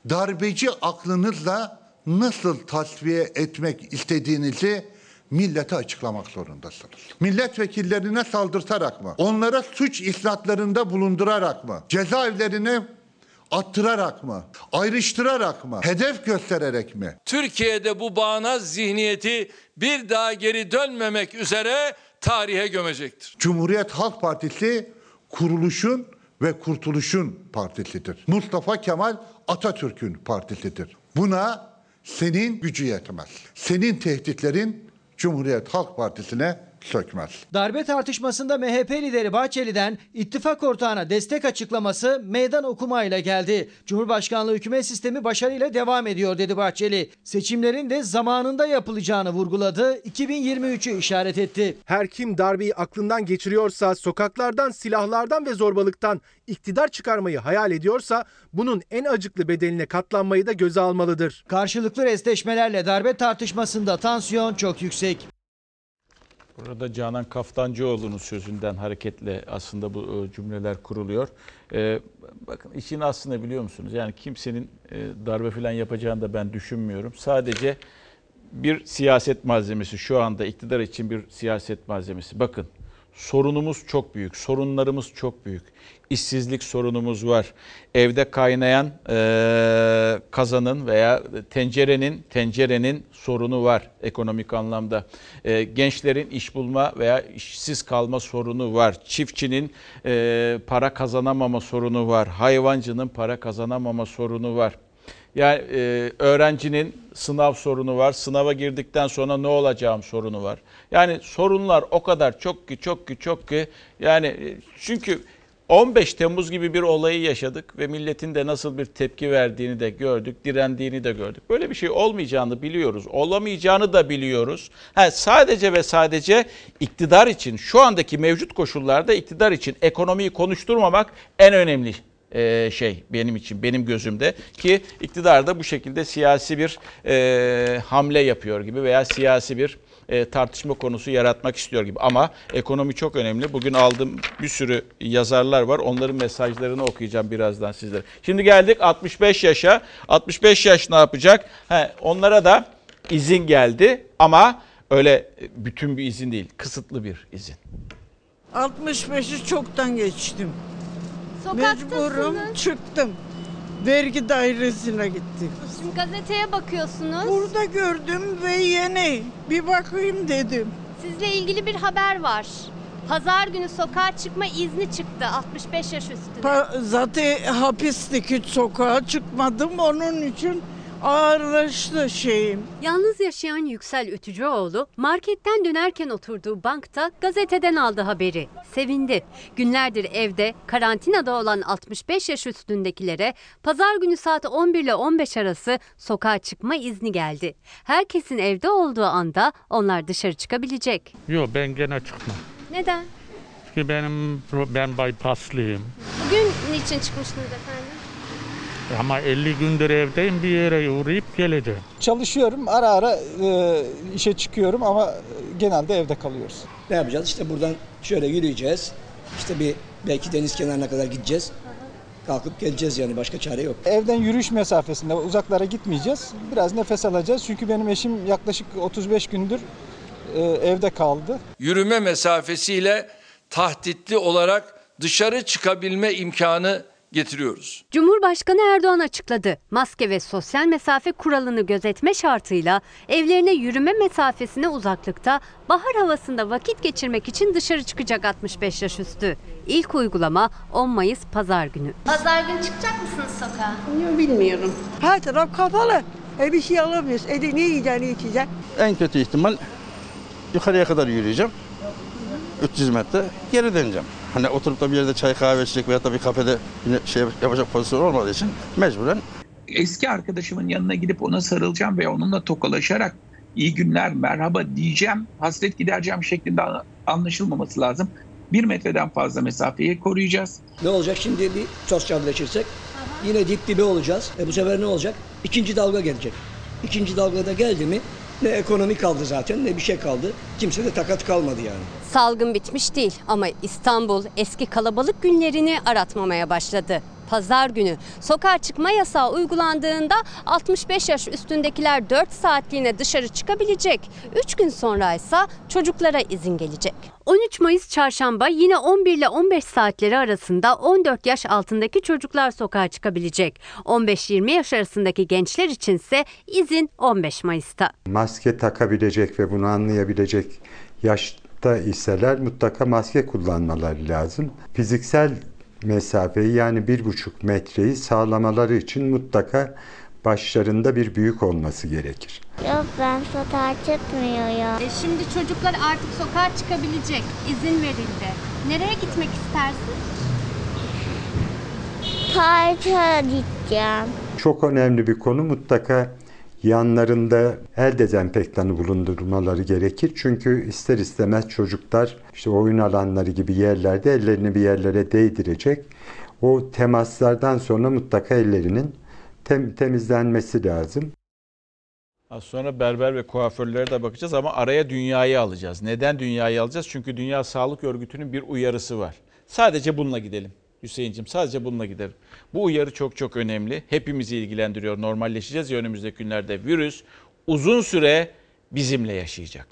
darbeci aklınızla nasıl tasfiye etmek istediğinizi millete açıklamak zorundasınız. Milletvekillerine saldırtarak mı? Onlara suç islatlarında bulundurarak mı? Cezaevlerine attırarak mı? Ayrıştırarak mı? Hedef göstererek mi? Türkiye'de bu bağnaz zihniyeti bir daha geri dönmemek üzere tarihe gömecektir. Cumhuriyet Halk Partisi kuruluşun ve kurtuluşun partisidir. Mustafa Kemal Atatürk'ün partisidir. Buna senin gücü yetmez. Senin tehditlerin Cumhuriyet Halk Partisi'ne sökmez. Darbe tartışmasında MHP lideri Bahçeli'den ittifak ortağına destek açıklaması meydan okumayla geldi. Cumhurbaşkanlığı hükümet sistemi başarıyla devam ediyor dedi Bahçeli. Seçimlerin de zamanında yapılacağını vurguladı. 2023'ü işaret etti. Her kim darbeyi aklından geçiriyorsa, sokaklardan, silahlardan ve zorbalıktan iktidar çıkarmayı hayal ediyorsa bunun en acıklı bedeline katlanmayı da göze almalıdır. Karşılıklı restleşmelerle darbe tartışmasında tansiyon çok yüksek. Burada Canan Kaftancıoğlu'nun sözünden hareketle aslında bu e, cümleler kuruluyor. Ee, bakın işin aslında biliyor musunuz? Yani kimsenin e, darbe falan yapacağını da ben düşünmüyorum. Sadece bir siyaset malzemesi şu anda iktidar için bir siyaset malzemesi. Bakın sorunumuz çok büyük, sorunlarımız çok büyük. İşsizlik sorunumuz var. Evde kaynayan e, kazanın veya tencerenin tencerenin sorunu var ekonomik anlamda. E, gençlerin iş bulma veya işsiz kalma sorunu var. Çiftçinin e, para kazanamama sorunu var. Hayvancının para kazanamama sorunu var. Yani e, öğrencinin sınav sorunu var. Sınava girdikten sonra ne olacağım sorunu var. Yani sorunlar o kadar çok ki çok ki çok ki yani çünkü 15 Temmuz gibi bir olayı yaşadık ve milletin de nasıl bir tepki verdiğini de gördük, direndiğini de gördük. Böyle bir şey olmayacağını biliyoruz, olamayacağını da biliyoruz. Ha, sadece ve sadece iktidar için, şu andaki mevcut koşullarda iktidar için ekonomiyi konuşturmamak en önemli e, şey benim için, benim gözümde ki iktidar da bu şekilde siyasi bir e, hamle yapıyor gibi veya siyasi bir e, tartışma konusu yaratmak istiyor gibi. Ama ekonomi çok önemli. Bugün aldığım bir sürü yazarlar var. Onların mesajlarını okuyacağım birazdan sizlere. Şimdi geldik 65 yaşa. 65 yaş ne yapacak? He, onlara da izin geldi ama öyle bütün bir izin değil. Kısıtlı bir izin. 65'i çoktan geçtim. Mecburum çıktım. Vergi dairesine gittim. Şimdi gazeteye bakıyorsunuz. Burada gördüm ve yeni. Bir bakayım dedim. Sizle ilgili bir haber var. Pazar günü sokağa çıkma izni çıktı 65 yaş üstüne. Pa- zaten hapistik hiç sokağa çıkmadım. Onun için ağırlaştı şeyim. Yalnız yaşayan Yüksel Ütücüoğlu marketten dönerken oturduğu bankta gazeteden aldı haberi. Sevindi. Günlerdir evde karantinada olan 65 yaş üstündekilere pazar günü saat 11 ile 15 arası sokağa çıkma izni geldi. Herkesin evde olduğu anda onlar dışarı çıkabilecek. Yok ben gene çıkmam. Neden? Çünkü benim ben bypasslıyım. Bugün niçin çıkmıştınız efendim? Ama 50 gündür evdeyim bir yere uğrayıp geleceğim. Çalışıyorum ara ara e, işe çıkıyorum ama genelde evde kalıyoruz. Ne yapacağız? İşte buradan şöyle yürüyeceğiz. İşte bir belki deniz kenarına kadar gideceğiz. Kalkıp geleceğiz yani başka çare yok. Evden yürüyüş mesafesinde uzaklara gitmeyeceğiz. Biraz nefes alacağız çünkü benim eşim yaklaşık 35 gündür e, evde kaldı. Yürüme mesafesiyle tahtitli olarak dışarı çıkabilme imkanı getiriyoruz. Cumhurbaşkanı Erdoğan açıkladı. Maske ve sosyal mesafe kuralını gözetme şartıyla evlerine yürüme mesafesine uzaklıkta bahar havasında vakit geçirmek için dışarı çıkacak 65 yaş üstü. İlk uygulama 10 Mayıs pazar günü. Pazar günü çıkacak mısınız sokağa? Bilmiyorum. Her taraf kapalı. E bir şey alamıyoruz. E de ne yiyeceksin ne içeceksin? En kötü ihtimal yukarıya kadar yürüyeceğim. 300 metre geri döneceğim. Hani oturup da bir yerde çay kahve içecek veya da bir kafede yine şey yapacak pozisyon olmadığı için mecburen eski arkadaşımın yanına gidip ona sarılacağım ve onunla tokalaşarak iyi günler, merhaba diyeceğim, hasret gidereceğim şeklinde anlaşılmaması lazım. Bir metreden fazla mesafeyi koruyacağız. Ne olacak şimdi bir sosyalleşirsek yine dip dibe olacağız. E bu sefer ne olacak? İkinci dalga gelecek. İkinci dalgada geldi mi ne ekonomi kaldı zaten ne bir şey kaldı. Kimse de takat kalmadı yani. Salgın bitmiş değil ama İstanbul eski kalabalık günlerini aratmamaya başladı. Pazar günü sokağa çıkma yasağı uygulandığında 65 yaş üstündekiler 4 saatliğine dışarı çıkabilecek. 3 gün sonra ise çocuklara izin gelecek. 13 Mayıs çarşamba yine 11 ile 15 saatleri arasında 14 yaş altındaki çocuklar sokağa çıkabilecek. 15-20 yaş arasındaki gençler içinse izin 15 Mayıs'ta. Maske takabilecek ve bunu anlayabilecek yaş da iseler mutlaka maske kullanmaları lazım. Fiziksel mesafeyi yani bir buçuk metreyi sağlamaları için mutlaka başlarında bir büyük olması gerekir. Yok ben sokağa çıkmıyorum. E şimdi çocuklar artık sokağa çıkabilecek. İzin verildi. Nereye gitmek istersin? Parka gideceğim. Çok önemli bir konu mutlaka yanlarında el dezenfektanı bulundurmaları gerekir. Çünkü ister istemez çocuklar işte oyun alanları gibi yerlerde ellerini bir yerlere değdirecek. O temaslardan sonra mutlaka ellerinin tem- temizlenmesi lazım. Az sonra berber ve kuaförlere de bakacağız ama araya dünyayı alacağız. Neden dünyayı alacağız? Çünkü Dünya Sağlık Örgütü'nün bir uyarısı var. Sadece bununla gidelim. Hüseyin'cim sadece bununla gidelim. Bu uyarı çok çok önemli. Hepimizi ilgilendiriyor. Normalleşeceğiz ya önümüzdeki günlerde. Virüs uzun süre bizimle yaşayacak.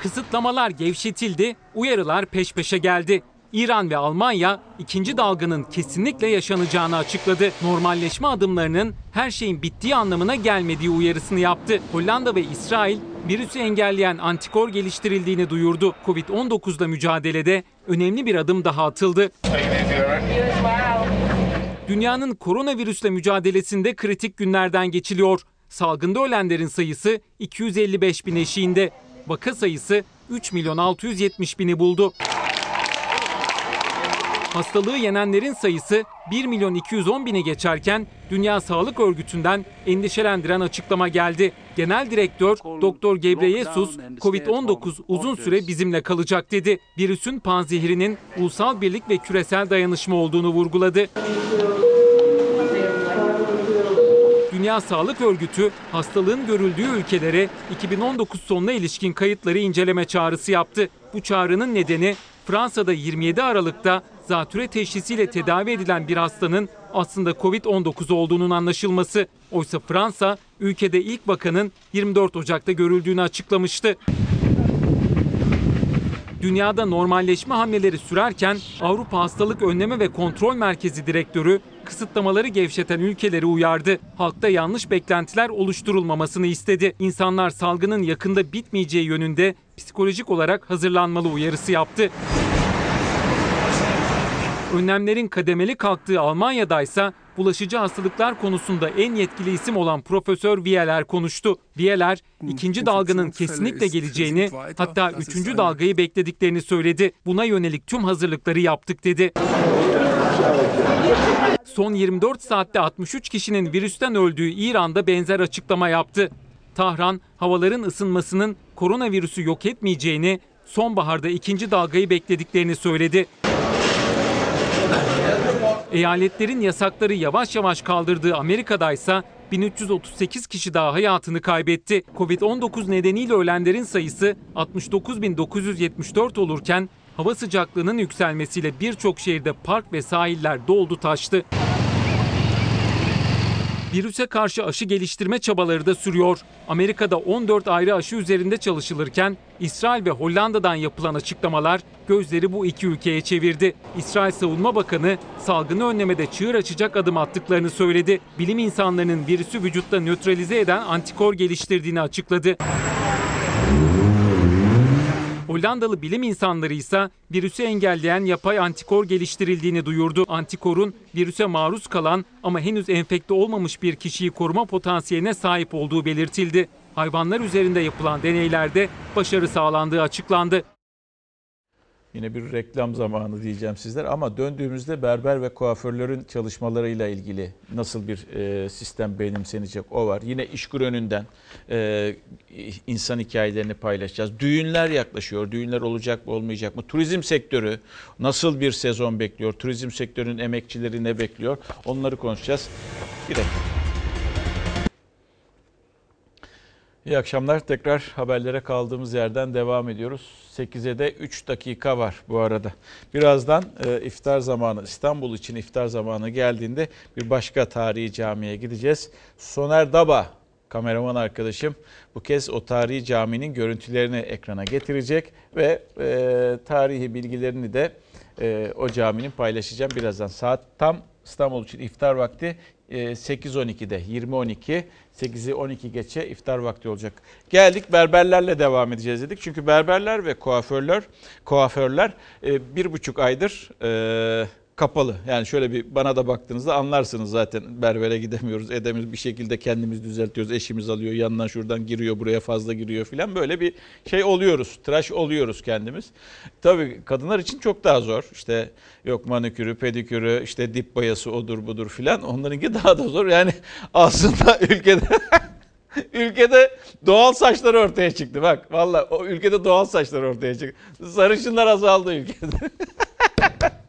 Kısıtlamalar gevşetildi, uyarılar peş peşe geldi. İran ve Almanya ikinci dalganın kesinlikle yaşanacağını açıkladı. Normalleşme adımlarının her şeyin bittiği anlamına gelmediği uyarısını yaptı. Hollanda ve İsrail virüsü engelleyen antikor geliştirildiğini duyurdu. Covid-19'la mücadelede önemli bir adım daha atıldı. Dünyanın koronavirüsle mücadelesinde kritik günlerden geçiliyor. Salgında ölenlerin sayısı 255 bin eşiğinde. Vaka sayısı 3 milyon 670 bini buldu. Hastalığı yenenlerin sayısı 1 milyon 210 bini geçerken Dünya Sağlık Örgütü'nden endişelendiren açıklama geldi. Genel Direktör Doktor Gebreyesus, Covid-19 uzun süre bizimle kalacak dedi. Virüsün panzehirinin ulusal birlik ve küresel dayanışma olduğunu vurguladı. Dünya Sağlık Örgütü hastalığın görüldüğü ülkelere 2019 sonuna ilişkin kayıtları inceleme çağrısı yaptı. Bu çağrının nedeni Fransa'da 27 Aralık'ta zatüre teşhisiyle tedavi edilen bir hastanın aslında Covid-19 olduğunun anlaşılması. Oysa Fransa ülkede ilk vakanın 24 Ocak'ta görüldüğünü açıklamıştı. Dünyada normalleşme hamleleri sürerken Avrupa Hastalık Önleme ve Kontrol Merkezi Direktörü kısıtlamaları gevşeten ülkeleri uyardı. Halkta yanlış beklentiler oluşturulmamasını istedi. İnsanlar salgının yakında bitmeyeceği yönünde psikolojik olarak hazırlanmalı uyarısı yaptı. Önlemlerin kademeli kalktığı Almanya'da ise bulaşıcı hastalıklar konusunda en yetkili isim olan Profesör Wieler konuştu. Wieler, ikinci dalganın kesinlikle geleceğini hatta üçüncü dalgayı beklediklerini söyledi. Buna yönelik tüm hazırlıkları yaptık dedi. Son 24 saatte 63 kişinin virüsten öldüğü İran'da benzer açıklama yaptı. Tahran, havaların ısınmasının koronavirüsü yok etmeyeceğini, sonbaharda ikinci dalgayı beklediklerini söyledi. Eyaletlerin yasakları yavaş yavaş kaldırdığı Amerika'da ise 1338 kişi daha hayatını kaybetti. Covid-19 nedeniyle ölenlerin sayısı 69.974 olurken hava sıcaklığının yükselmesiyle birçok şehirde park ve sahiller doldu taştı. Virüse karşı aşı geliştirme çabaları da sürüyor. Amerika'da 14 ayrı aşı üzerinde çalışılırken İsrail ve Hollanda'dan yapılan açıklamalar gözleri bu iki ülkeye çevirdi. İsrail Savunma Bakanı salgını önlemede çığır açacak adım attıklarını söyledi. Bilim insanlarının virüsü vücutta nötralize eden antikor geliştirdiğini açıkladı. Hollandalı bilim insanları ise virüsü engelleyen yapay antikor geliştirildiğini duyurdu. Antikorun virüse maruz kalan ama henüz enfekte olmamış bir kişiyi koruma potansiyeline sahip olduğu belirtildi. Hayvanlar üzerinde yapılan deneylerde başarı sağlandığı açıklandı. Yine bir reklam zamanı diyeceğim sizler ama döndüğümüzde berber ve kuaförlerin çalışmalarıyla ilgili nasıl bir e, sistem benimsenecek o var. Yine işkur önünden e, insan hikayelerini paylaşacağız. Düğünler yaklaşıyor. Düğünler olacak mı olmayacak mı? Turizm sektörü nasıl bir sezon bekliyor? Turizm sektörünün emekçileri ne bekliyor? Onları konuşacağız. Bir dakika. İyi akşamlar. Tekrar haberlere kaldığımız yerden devam ediyoruz. 8'e de 3 dakika var bu arada. Birazdan e, iftar zamanı, İstanbul için iftar zamanı geldiğinde bir başka tarihi camiye gideceğiz. Soner Daba, kameraman arkadaşım bu kez o tarihi caminin görüntülerini ekrana getirecek ve e, tarihi bilgilerini de e, o caminin paylaşacağım birazdan. Saat tam İstanbul için iftar vakti 8.12'de 20.12 8'i 12 geçe iftar vakti olacak. Geldik berberlerle devam edeceğiz dedik. Çünkü berberler ve kuaförler kuaförler e, bir buçuk aydır e, kapalı. Yani şöyle bir bana da baktığınızda anlarsınız zaten berbere gidemiyoruz edemiyoruz bir şekilde kendimiz düzeltiyoruz. Eşimiz alıyor yandan şuradan giriyor buraya fazla giriyor filan böyle bir şey oluyoruz. Tıraş oluyoruz kendimiz. Tabii kadınlar için çok daha zor. İşte yok manikürü, pedikürü, işte dip boyası odur budur filan onlarınki daha da zor. Yani aslında ülkede Ülkede doğal saçlar ortaya çıktı bak. Valla o ülkede doğal saçlar ortaya çıktı. Sarışınlar azaldı ülkede.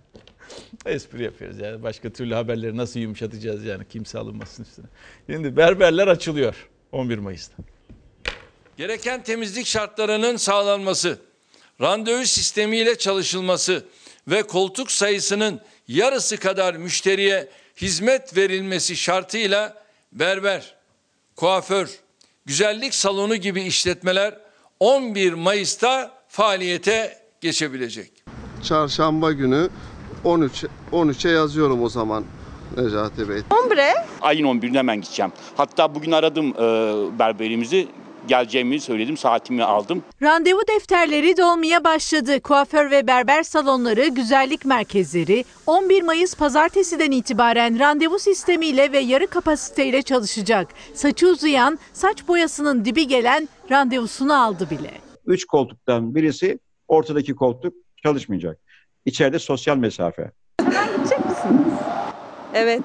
Espri yapıyoruz yani. Başka türlü haberleri nasıl yumuşatacağız yani kimse alınmasın üstüne. Şimdi berberler açılıyor 11 Mayıs'ta. Gereken temizlik şartlarının sağlanması, randevu sistemiyle çalışılması ve koltuk sayısının yarısı kadar müşteriye hizmet verilmesi şartıyla berber, kuaför, güzellik salonu gibi işletmeler 11 Mayıs'ta faaliyete geçebilecek. Çarşamba günü 13 13'e yazıyorum o zaman Necati Bey. Ombre. Ayın 11'inde hemen gideceğim. Hatta bugün aradım e, berberimizi. Geleceğimi söyledim, saatimi aldım. Randevu defterleri dolmaya başladı. Kuaför ve berber salonları, güzellik merkezleri 11 Mayıs pazartesiden itibaren randevu sistemiyle ve yarı kapasiteyle çalışacak. Saçı uzayan, saç boyasının dibi gelen randevusunu aldı bile. Üç koltuktan birisi ortadaki koltuk çalışmayacak. İçeride sosyal mesafe. Gidecek misiniz? Evet.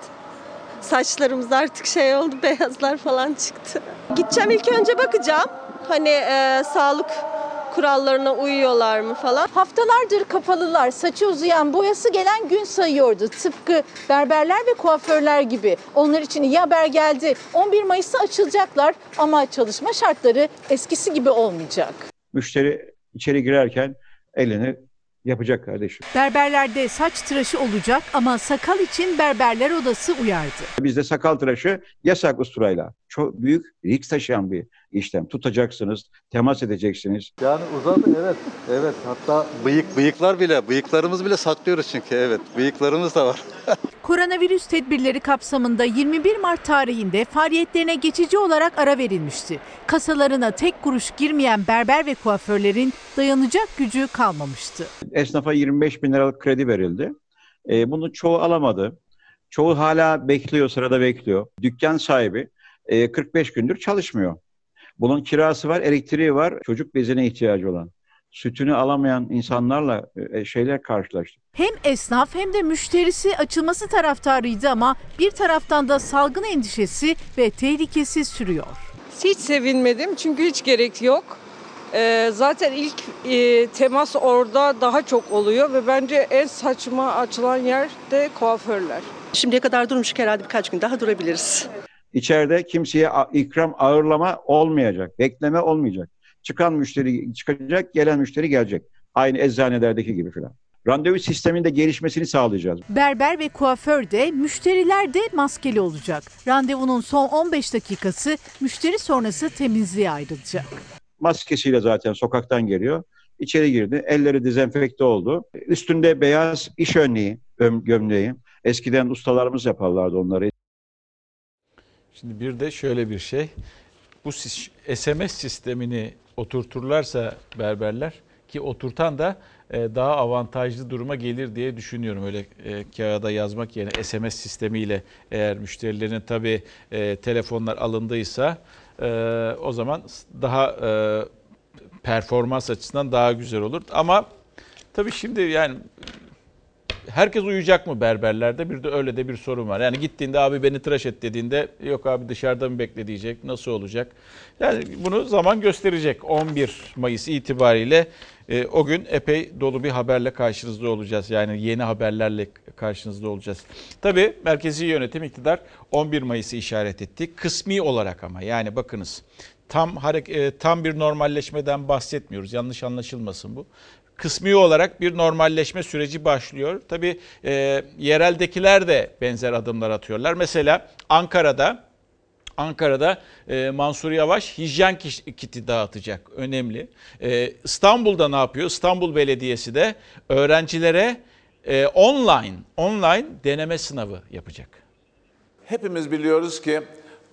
Saçlarımız artık şey oldu, beyazlar falan çıktı. Gideceğim ilk önce bakacağım. Hani e, sağlık kurallarına uyuyorlar mı falan. Haftalardır kapalılar. Saçı uzayan, boyası gelen gün sayıyordu. Tıpkı berberler ve kuaförler gibi. Onlar için iyi haber geldi. 11 Mayıs'ta açılacaklar ama çalışma şartları eskisi gibi olmayacak. Müşteri içeri girerken elini yapacak kardeşim. Berberlerde saç tıraşı olacak ama sakal için berberler odası uyardı. Bizde sakal tıraşı yasak usturayla. Çok büyük risk taşıyan bir işlem. Tutacaksınız, temas edeceksiniz. Yani uzadı evet. Evet hatta bıyık bıyıklar bile bıyıklarımız bile saklıyoruz çünkü evet. Bıyıklarımız da var. Koronavirüs tedbirleri kapsamında 21 Mart tarihinde faaliyetlerine geçici olarak ara verilmişti. Kasalarına tek kuruş girmeyen berber ve kuaförlerin dayanacak gücü kalmamıştı. Esnafa 25 bin liralık kredi verildi. E, bunu çoğu alamadı. Çoğu hala bekliyor, sırada bekliyor. Dükkan sahibi e, 45 gündür çalışmıyor. Bunun kirası var, elektriği var, çocuk bezine ihtiyacı olan. Sütünü alamayan insanlarla e, şeyler karşılaştık. Hem esnaf hem de müşterisi açılması taraftarıydı ama bir taraftan da salgın endişesi ve tehlikesi sürüyor. Hiç sevinmedim çünkü hiç gerek yok. Ee, zaten ilk e, temas orada daha çok oluyor ve bence en saçma açılan yer de kuaförler. Şimdiye kadar durmuştuk herhalde birkaç gün daha durabiliriz. İçeride kimseye ikram ağırlama olmayacak, bekleme olmayacak. Çıkan müşteri çıkacak, gelen müşteri gelecek. Aynı eczanelerdeki gibi filan. Randevu sisteminde gelişmesini sağlayacağız. Berber ve kuaför de müşteriler de maskeli olacak. Randevunun son 15 dakikası müşteri sonrası temizliğe ayrılacak. Maskesiyle zaten sokaktan geliyor. İçeri girdi, elleri dezenfekte oldu. Üstünde beyaz iş önlüğü, gömleği. Eskiden ustalarımız yaparlardı onları. Şimdi bir de şöyle bir şey. Bu SMS sistemini oturturlarsa berberler ki oturtan da e, daha avantajlı duruma gelir diye düşünüyorum. Öyle e, kağıda yazmak yerine SMS sistemiyle eğer müşterilerin tabii e, telefonlar alındıysa o zaman daha performans açısından daha güzel olur. Ama tabii şimdi yani herkes uyuyacak mı berberlerde? Bir de öyle de bir sorun var. Yani gittiğinde abi beni tıraş et dediğinde yok abi dışarıda mı bekle diyecek. Nasıl olacak? Yani bunu zaman gösterecek. 11 Mayıs itibariyle e, o gün epey dolu bir haberle karşınızda olacağız. Yani yeni haberlerle karşınızda olacağız. Tabii merkezi yönetim iktidar 11 Mayıs'ı işaret etti. Kısmi olarak ama yani bakınız tam e, tam bir normalleşmeden bahsetmiyoruz. Yanlış anlaşılmasın bu kısmi olarak bir normalleşme süreci başlıyor. Tabii e, yereldekiler de benzer adımlar atıyorlar. Mesela Ankara'da Ankara'da e, Mansur Yavaş hijyen kiti dağıtacak. Önemli. E, İstanbul'da ne yapıyor? İstanbul Belediyesi de öğrencilere e, online online deneme sınavı yapacak. Hepimiz biliyoruz ki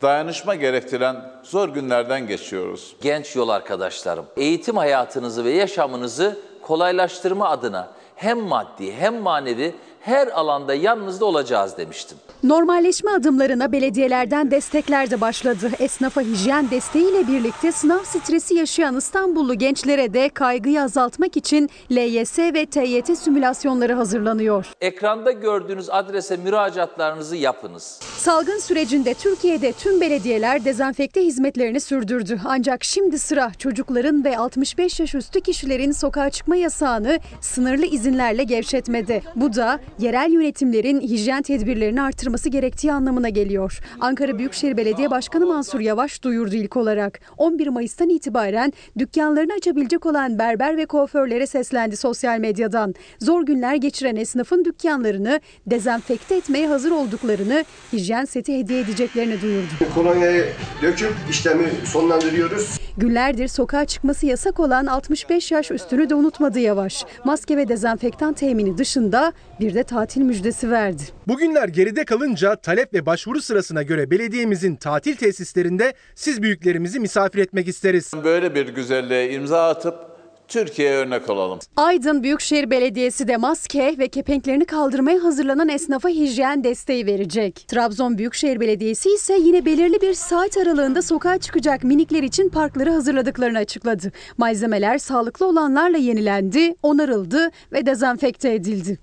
dayanışma gerektiren zor günlerden geçiyoruz. Genç yol arkadaşlarım, eğitim hayatınızı ve yaşamınızı kolaylaştırma adına hem maddi hem manevi her alanda yanınızda olacağız demiştim. Normalleşme adımlarına belediyelerden destekler de başladı. Esnafa hijyen desteğiyle birlikte sınav stresi yaşayan İstanbullu gençlere de kaygıyı azaltmak için LYS ve TYT simülasyonları hazırlanıyor. Ekranda gördüğünüz adrese müracaatlarınızı yapınız. Salgın sürecinde Türkiye'de tüm belediyeler dezenfekte hizmetlerini sürdürdü. Ancak şimdi sıra çocukların ve 65 yaş üstü kişilerin sokağa çıkma yasağını sınırlı izinlerle gevşetmedi. Bu da yerel yönetimlerin hijyen tedbirlerini artırması gerektiği anlamına geliyor. Ankara Büyükşehir Belediye Başkanı Mansur Yavaş duyurdu ilk olarak. 11 Mayıs'tan itibaren dükkanlarını açabilecek olan berber ve kuaförlere seslendi sosyal medyadan. Zor günler geçiren esnafın dükkanlarını dezenfekte etmeye hazır olduklarını, hijyen seti hediye edeceklerini duyurdu. Kolonyayı döküp işlemi sonlandırıyoruz. Günlerdir sokağa çıkması yasak olan 65 yaş üstünü de unutmadı Yavaş. Maske ve dezenfektan temini dışında bir de tatil müjdesi verdi. Bugünler geride kalınca talep ve başvuru sırasına göre belediyemizin tatil tesislerinde siz büyüklerimizi misafir etmek isteriz. Böyle bir güzelliğe imza atıp Türkiye'ye örnek olalım. Aydın Büyükşehir Belediyesi de maske ve kepenklerini kaldırmaya hazırlanan esnafa hijyen desteği verecek. Trabzon Büyükşehir Belediyesi ise yine belirli bir saat aralığında sokağa çıkacak minikler için parkları hazırladıklarını açıkladı. Malzemeler sağlıklı olanlarla yenilendi, onarıldı ve dezenfekte edildi.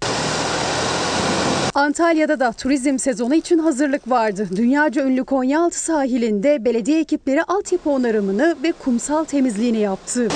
Antalya'da da turizm sezonu için hazırlık vardı. Dünyaca ünlü Konyaaltı sahilinde belediye ekipleri altyapı onarımını ve kumsal temizliğini yaptı.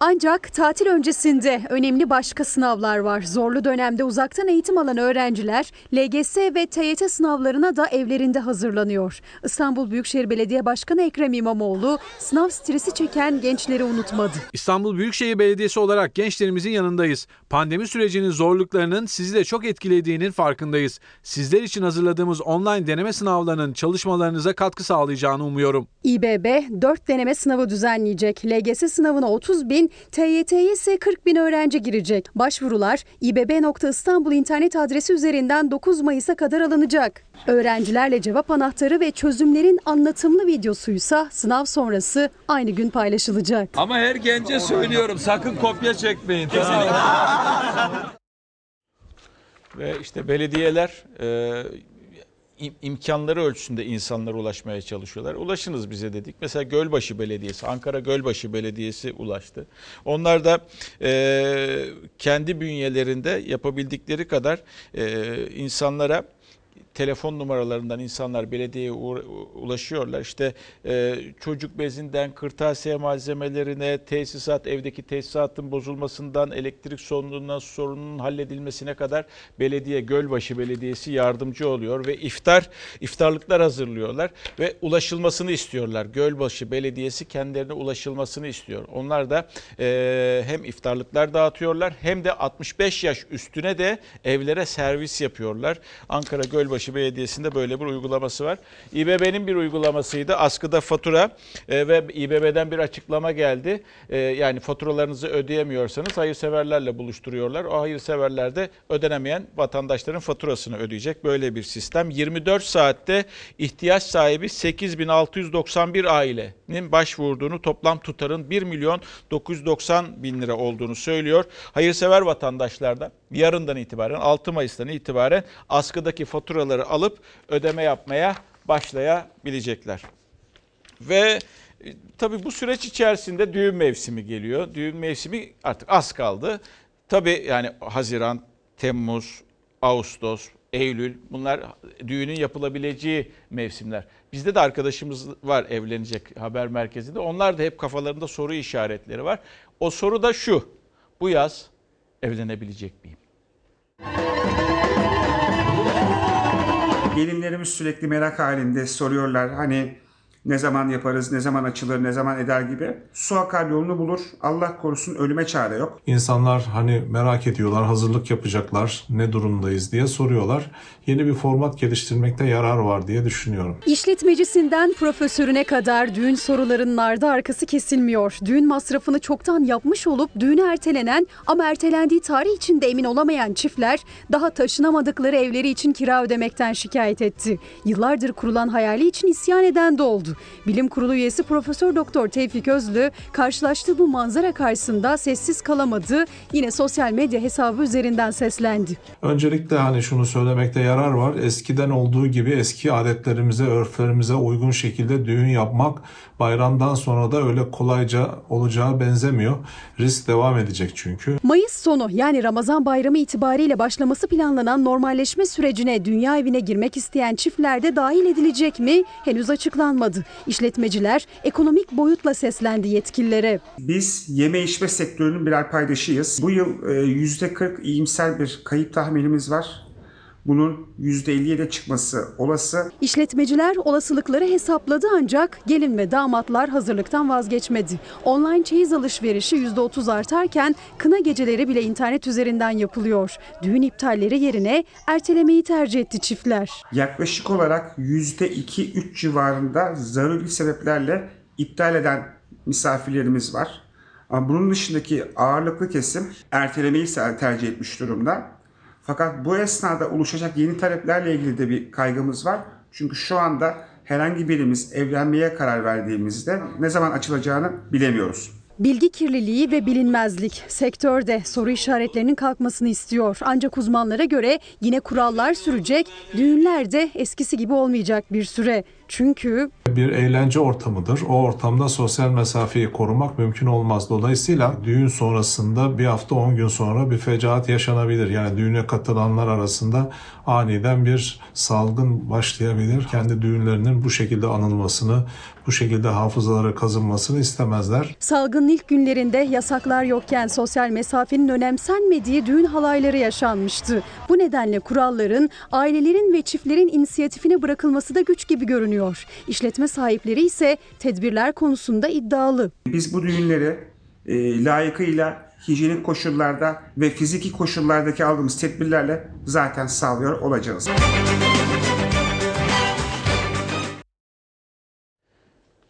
Ancak tatil öncesinde önemli başka sınavlar var. Zorlu dönemde uzaktan eğitim alan öğrenciler LGS ve TYT sınavlarına da evlerinde hazırlanıyor. İstanbul Büyükşehir Belediye Başkanı Ekrem İmamoğlu sınav stresi çeken gençleri unutmadı. İstanbul Büyükşehir Belediyesi olarak gençlerimizin yanındayız. Pandemi sürecinin zorluklarının sizi de çok etkilediğinin farkındayız. Sizler için hazırladığımız online deneme sınavlarının çalışmalarınıza katkı sağlayacağını umuyorum. İBB 4 deneme sınavı düzenleyecek. LGS sınavına 30 bin, TYT'ye ise 40 bin öğrenci girecek. Başvurular ibb.istanbul internet adresi üzerinden 9 Mayıs'a kadar alınacak. Öğrencilerle cevap anahtarı ve çözümlerin anlatımlı videosuysa sınav sonrası aynı gün paylaşılacak. Ama her gence söylüyorum sakın kopya çekmeyin. Ve işte belediyeler e, im- imkanları ölçüsünde insanlara ulaşmaya çalışıyorlar. Ulaşınız bize dedik. Mesela Gölbaşı Belediyesi, Ankara Gölbaşı Belediyesi ulaştı. Onlar da e, kendi bünyelerinde yapabildikleri kadar e, insanlara telefon numaralarından insanlar belediyeye ulaşıyorlar. İşte e, çocuk bezinden kırtasiye malzemelerine, tesisat, evdeki tesisatın bozulmasından, elektrik sorunundan sorunun halledilmesine kadar belediye, Gölbaşı Belediyesi yardımcı oluyor ve iftar, iftarlıklar hazırlıyorlar ve ulaşılmasını istiyorlar. Gölbaşı Belediyesi kendilerine ulaşılmasını istiyor. Onlar da e, hem iftarlıklar dağıtıyorlar hem de 65 yaş üstüne de evlere servis yapıyorlar. Ankara Gölbaşı Belediyesi'nde böyle bir uygulaması var. İBB'nin bir uygulamasıydı. Askıda fatura e, ve İBB'den bir açıklama geldi. E, yani faturalarınızı ödeyemiyorsanız hayırseverlerle buluşturuyorlar. O hayırseverler de ödenemeyen vatandaşların faturasını ödeyecek. Böyle bir sistem. 24 saatte ihtiyaç sahibi 8691 ailenin başvurduğunu toplam tutarın 1 milyon 990 bin lira olduğunu söylüyor. Hayırsever vatandaşlardan yarından itibaren 6 Mayıs'tan itibaren askıdaki faturaları alıp ödeme yapmaya başlayabilecekler. Ve e, tabii bu süreç içerisinde düğün mevsimi geliyor. Düğün mevsimi artık az kaldı. Tabii yani Haziran, Temmuz, Ağustos, Eylül bunlar düğünün yapılabileceği mevsimler. Bizde de arkadaşımız var evlenecek haber merkezinde. Onlar da hep kafalarında soru işaretleri var. O soru da şu. Bu yaz evlenebilecek miyim? Gelinlerimiz sürekli merak halinde soruyorlar. Hani ne zaman yaparız, ne zaman açılır, ne zaman eder gibi. Su akar yolunu bulur. Allah korusun ölüme çare yok. İnsanlar hani merak ediyorlar, hazırlık yapacaklar, ne durumdayız diye soruyorlar. Yeni bir format geliştirmekte yarar var diye düşünüyorum. İşletmecisinden profesörüne kadar düğün sorularının ardı arkası kesilmiyor. Düğün masrafını çoktan yapmış olup düğünü ertelenen ama ertelendiği tarih içinde emin olamayan çiftler daha taşınamadıkları evleri için kira ödemekten şikayet etti. Yıllardır kurulan hayali için isyan eden de oldu. Bilim Kurulu üyesi Profesör Doktor Tevfik Özlü karşılaştığı bu manzara karşısında sessiz kalamadı. Yine sosyal medya hesabı üzerinden seslendi. Öncelikle hani şunu söylemekte yarar var. Eskiden olduğu gibi eski adetlerimize, örflerimize uygun şekilde düğün yapmak bayramdan sonra da öyle kolayca olacağı benzemiyor. Risk devam edecek çünkü. Mayıs sonu yani Ramazan bayramı itibariyle başlaması planlanan normalleşme sürecine dünya evine girmek isteyen çiftler de dahil edilecek mi henüz açıklanmadı. İşletmeciler ekonomik boyutla seslendi yetkililere. Biz yeme içme sektörünün birer paydaşıyız. Bu yıl e, %40 iyimser bir kayıp tahminimiz var. Bunun %50'ye de çıkması olası. İşletmeciler olasılıkları hesapladı ancak gelin ve damatlar hazırlıktan vazgeçmedi. Online çeyiz alışverişi %30 artarken kına geceleri bile internet üzerinden yapılıyor. Düğün iptalleri yerine ertelemeyi tercih etti çiftler. Yaklaşık olarak %2-3 civarında zaruri sebeplerle iptal eden misafirlerimiz var. Ama bunun dışındaki ağırlıklı kesim ertelemeyi tercih etmiş durumda. Fakat bu esnada oluşacak yeni taleplerle ilgili de bir kaygımız var. Çünkü şu anda herhangi birimiz evlenmeye karar verdiğimizde ne zaman açılacağını bilemiyoruz. Bilgi kirliliği ve bilinmezlik sektörde soru işaretlerinin kalkmasını istiyor. Ancak uzmanlara göre yine kurallar sürecek, düğünler de eskisi gibi olmayacak bir süre. Çünkü Bir eğlence ortamıdır. O ortamda sosyal mesafeyi korumak mümkün olmaz. Dolayısıyla düğün sonrasında bir hafta 10 gün sonra bir fecaat yaşanabilir. Yani düğüne katılanlar arasında aniden bir salgın başlayabilir. Kendi düğünlerinin bu şekilde anılmasını, bu şekilde hafızalara kazınmasını istemezler. salgının ilk günlerinde yasaklar yokken sosyal mesafenin önemsenmediği düğün halayları yaşanmıştı. Bu nedenle kuralların ailelerin ve çiftlerin inisiyatifine bırakılması da güç gibi görünüyor. İşletme sahipleri ise tedbirler konusunda iddialı. Biz bu düğünleri e, layıkıyla hijyenik koşullarda ve fiziki koşullardaki aldığımız tedbirlerle zaten sağlıyor olacağız.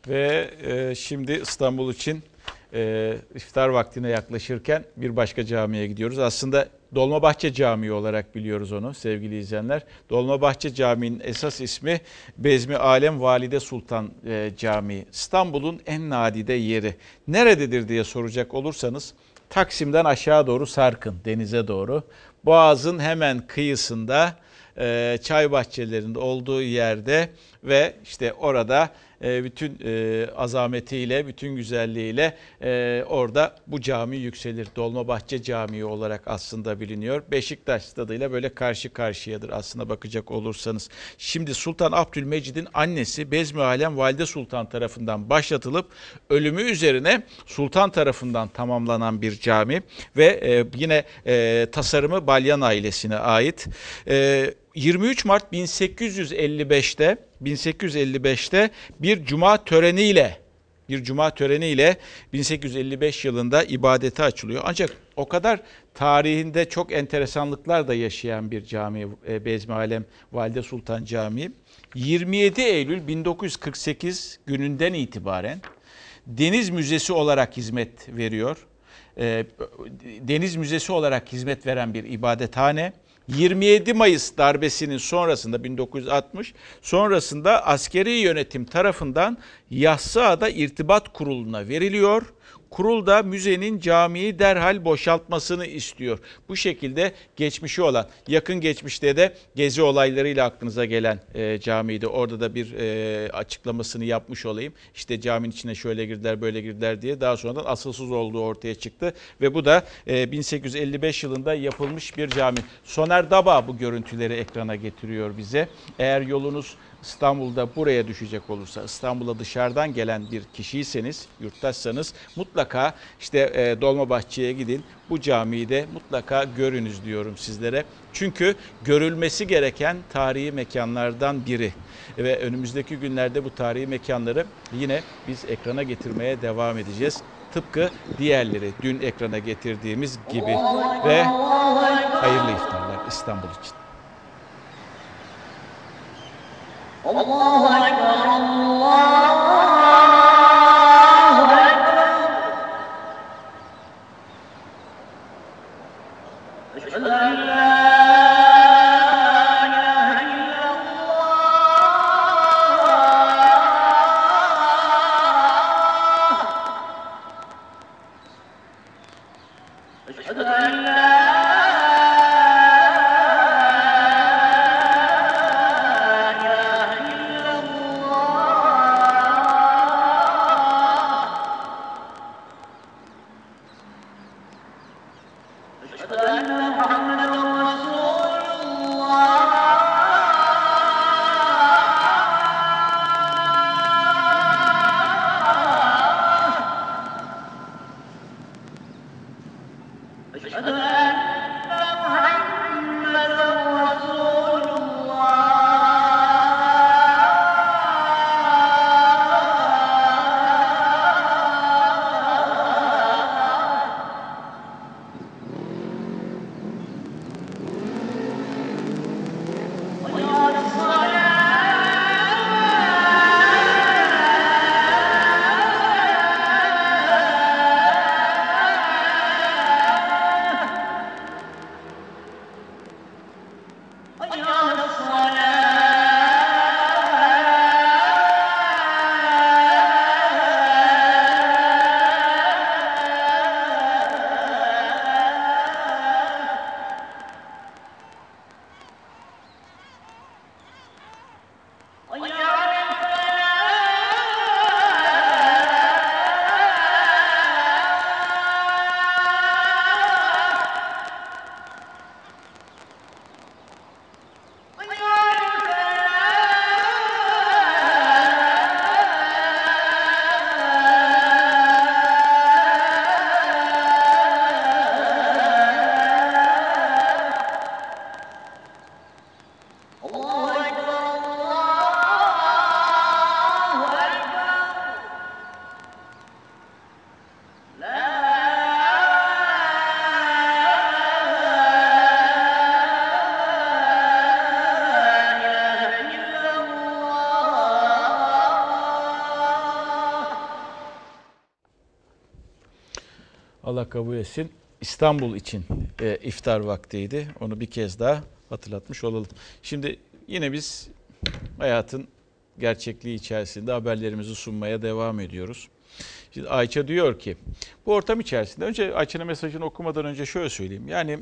Ve e, şimdi İstanbul için e, iftar vaktine yaklaşırken bir başka camiye gidiyoruz. Aslında Dolmabahçe Camii olarak biliyoruz onu sevgili izleyenler. Dolmabahçe Camii'nin esas ismi Bezmi Alem Valide Sultan e, Camii. İstanbul'un en nadide yeri. Nerededir diye soracak olursanız Taksim'den aşağı doğru sarkın denize doğru. Boğaz'ın hemen kıyısında çay bahçelerinde olduğu yerde ve işte orada bütün e, azametiyle, bütün güzelliğiyle e, orada bu cami yükselir. Dolmabahçe Camii olarak aslında biliniyor. Beşiktaş stadıyla böyle karşı karşıyadır aslında bakacak olursanız. Şimdi Sultan Abdülmecid'in annesi Bezmi Alem Valide Sultan tarafından başlatılıp ölümü üzerine Sultan tarafından tamamlanan bir cami ve e, yine e, tasarımı Balyan ailesine ait. E, 23 Mart 1855'te 1855'te bir cuma töreniyle bir cuma töreniyle 1855 yılında ibadete açılıyor. Ancak o kadar tarihinde çok enteresanlıklar da yaşayan bir cami e, Bezmi Alem Valide Sultan Camii. 27 Eylül 1948 gününden itibaren Deniz Müzesi olarak hizmet veriyor. E, Deniz Müzesi olarak hizmet veren bir ibadethane. 27 Mayıs darbesinin sonrasında 1960 sonrasında askeri yönetim tarafından Yassıada İrtibat Kurulu'na veriliyor. Kurul da müzenin camiyi derhal boşaltmasını istiyor. Bu şekilde geçmişi olan, yakın geçmişte de gezi olaylarıyla aklınıza gelen e, camiydi. Orada da bir e, açıklamasını yapmış olayım. İşte caminin içine şöyle girdiler, böyle girdiler diye daha sonradan asılsız olduğu ortaya çıktı. Ve bu da e, 1855 yılında yapılmış bir cami. Soner Daba bu görüntüleri ekrana getiriyor bize. Eğer yolunuz İstanbul'da buraya düşecek olursa, İstanbul'a dışarıdan gelen bir kişiyseniz, yurttaşsanız mutlaka işte e, Dolmabahçe'ye gidin. Bu camiyi de mutlaka görünüz diyorum sizlere. Çünkü görülmesi gereken tarihi mekanlardan biri. Ve önümüzdeki günlerde bu tarihi mekanları yine biz ekrana getirmeye devam edeceğiz. Tıpkı diğerleri dün ekrana getirdiğimiz gibi. Ve hayırlı iftarlar İstanbul için. الله أكبر الله أشهد أن محمدا kabul etsin. İstanbul için e, iftar vaktiydi. Onu bir kez daha hatırlatmış olalım. Şimdi yine biz hayatın gerçekliği içerisinde haberlerimizi sunmaya devam ediyoruz. Şimdi Ayça diyor ki bu ortam içerisinde önce Ayça'nın mesajını okumadan önce şöyle söyleyeyim. Yani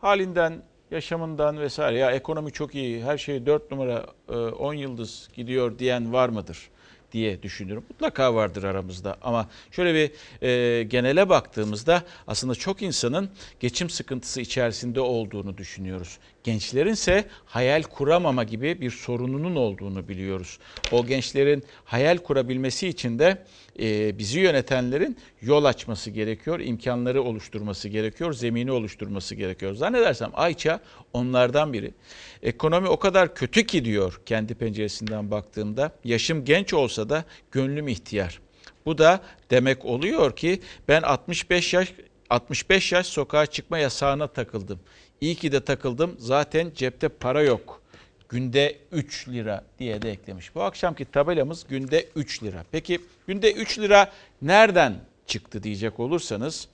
halinden, yaşamından vesaire ya ekonomi çok iyi, her şey 4 numara, e, 10 yıldız gidiyor diyen var mıdır? Diye düşünüyorum. Mutlaka vardır aramızda ama şöyle bir e, genele baktığımızda aslında çok insanın geçim sıkıntısı içerisinde olduğunu düşünüyoruz. Gençlerin ise hayal kuramama gibi bir sorununun olduğunu biliyoruz. O gençlerin hayal kurabilmesi için de e, bizi yönetenlerin yol açması gerekiyor, imkanları oluşturması gerekiyor, zemini oluşturması gerekiyor. Zannedersem Ayça onlardan biri. Ekonomi o kadar kötü ki diyor kendi penceresinden baktığımda. Yaşım genç olsa da gönlüm ihtiyar. Bu da demek oluyor ki ben 65 yaş 65 yaş sokağa çıkma yasağına takıldım. İyi ki de takıldım. Zaten cepte para yok. Günde 3 lira diye de eklemiş. Bu akşamki tabelamız günde 3 lira. Peki günde 3 lira nereden çıktı diyecek olursanız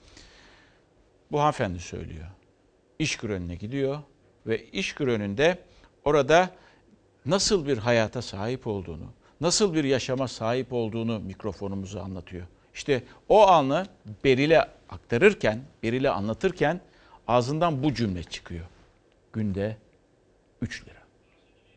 bu hanımefendi söylüyor. İşkur önüne gidiyor ve işkur önünde orada nasıl bir hayata sahip olduğunu, nasıl bir yaşama sahip olduğunu mikrofonumuzu anlatıyor. İşte o anı Beril'e aktarırken, Beril'e anlatırken ağzından bu cümle çıkıyor. Günde 3 lira.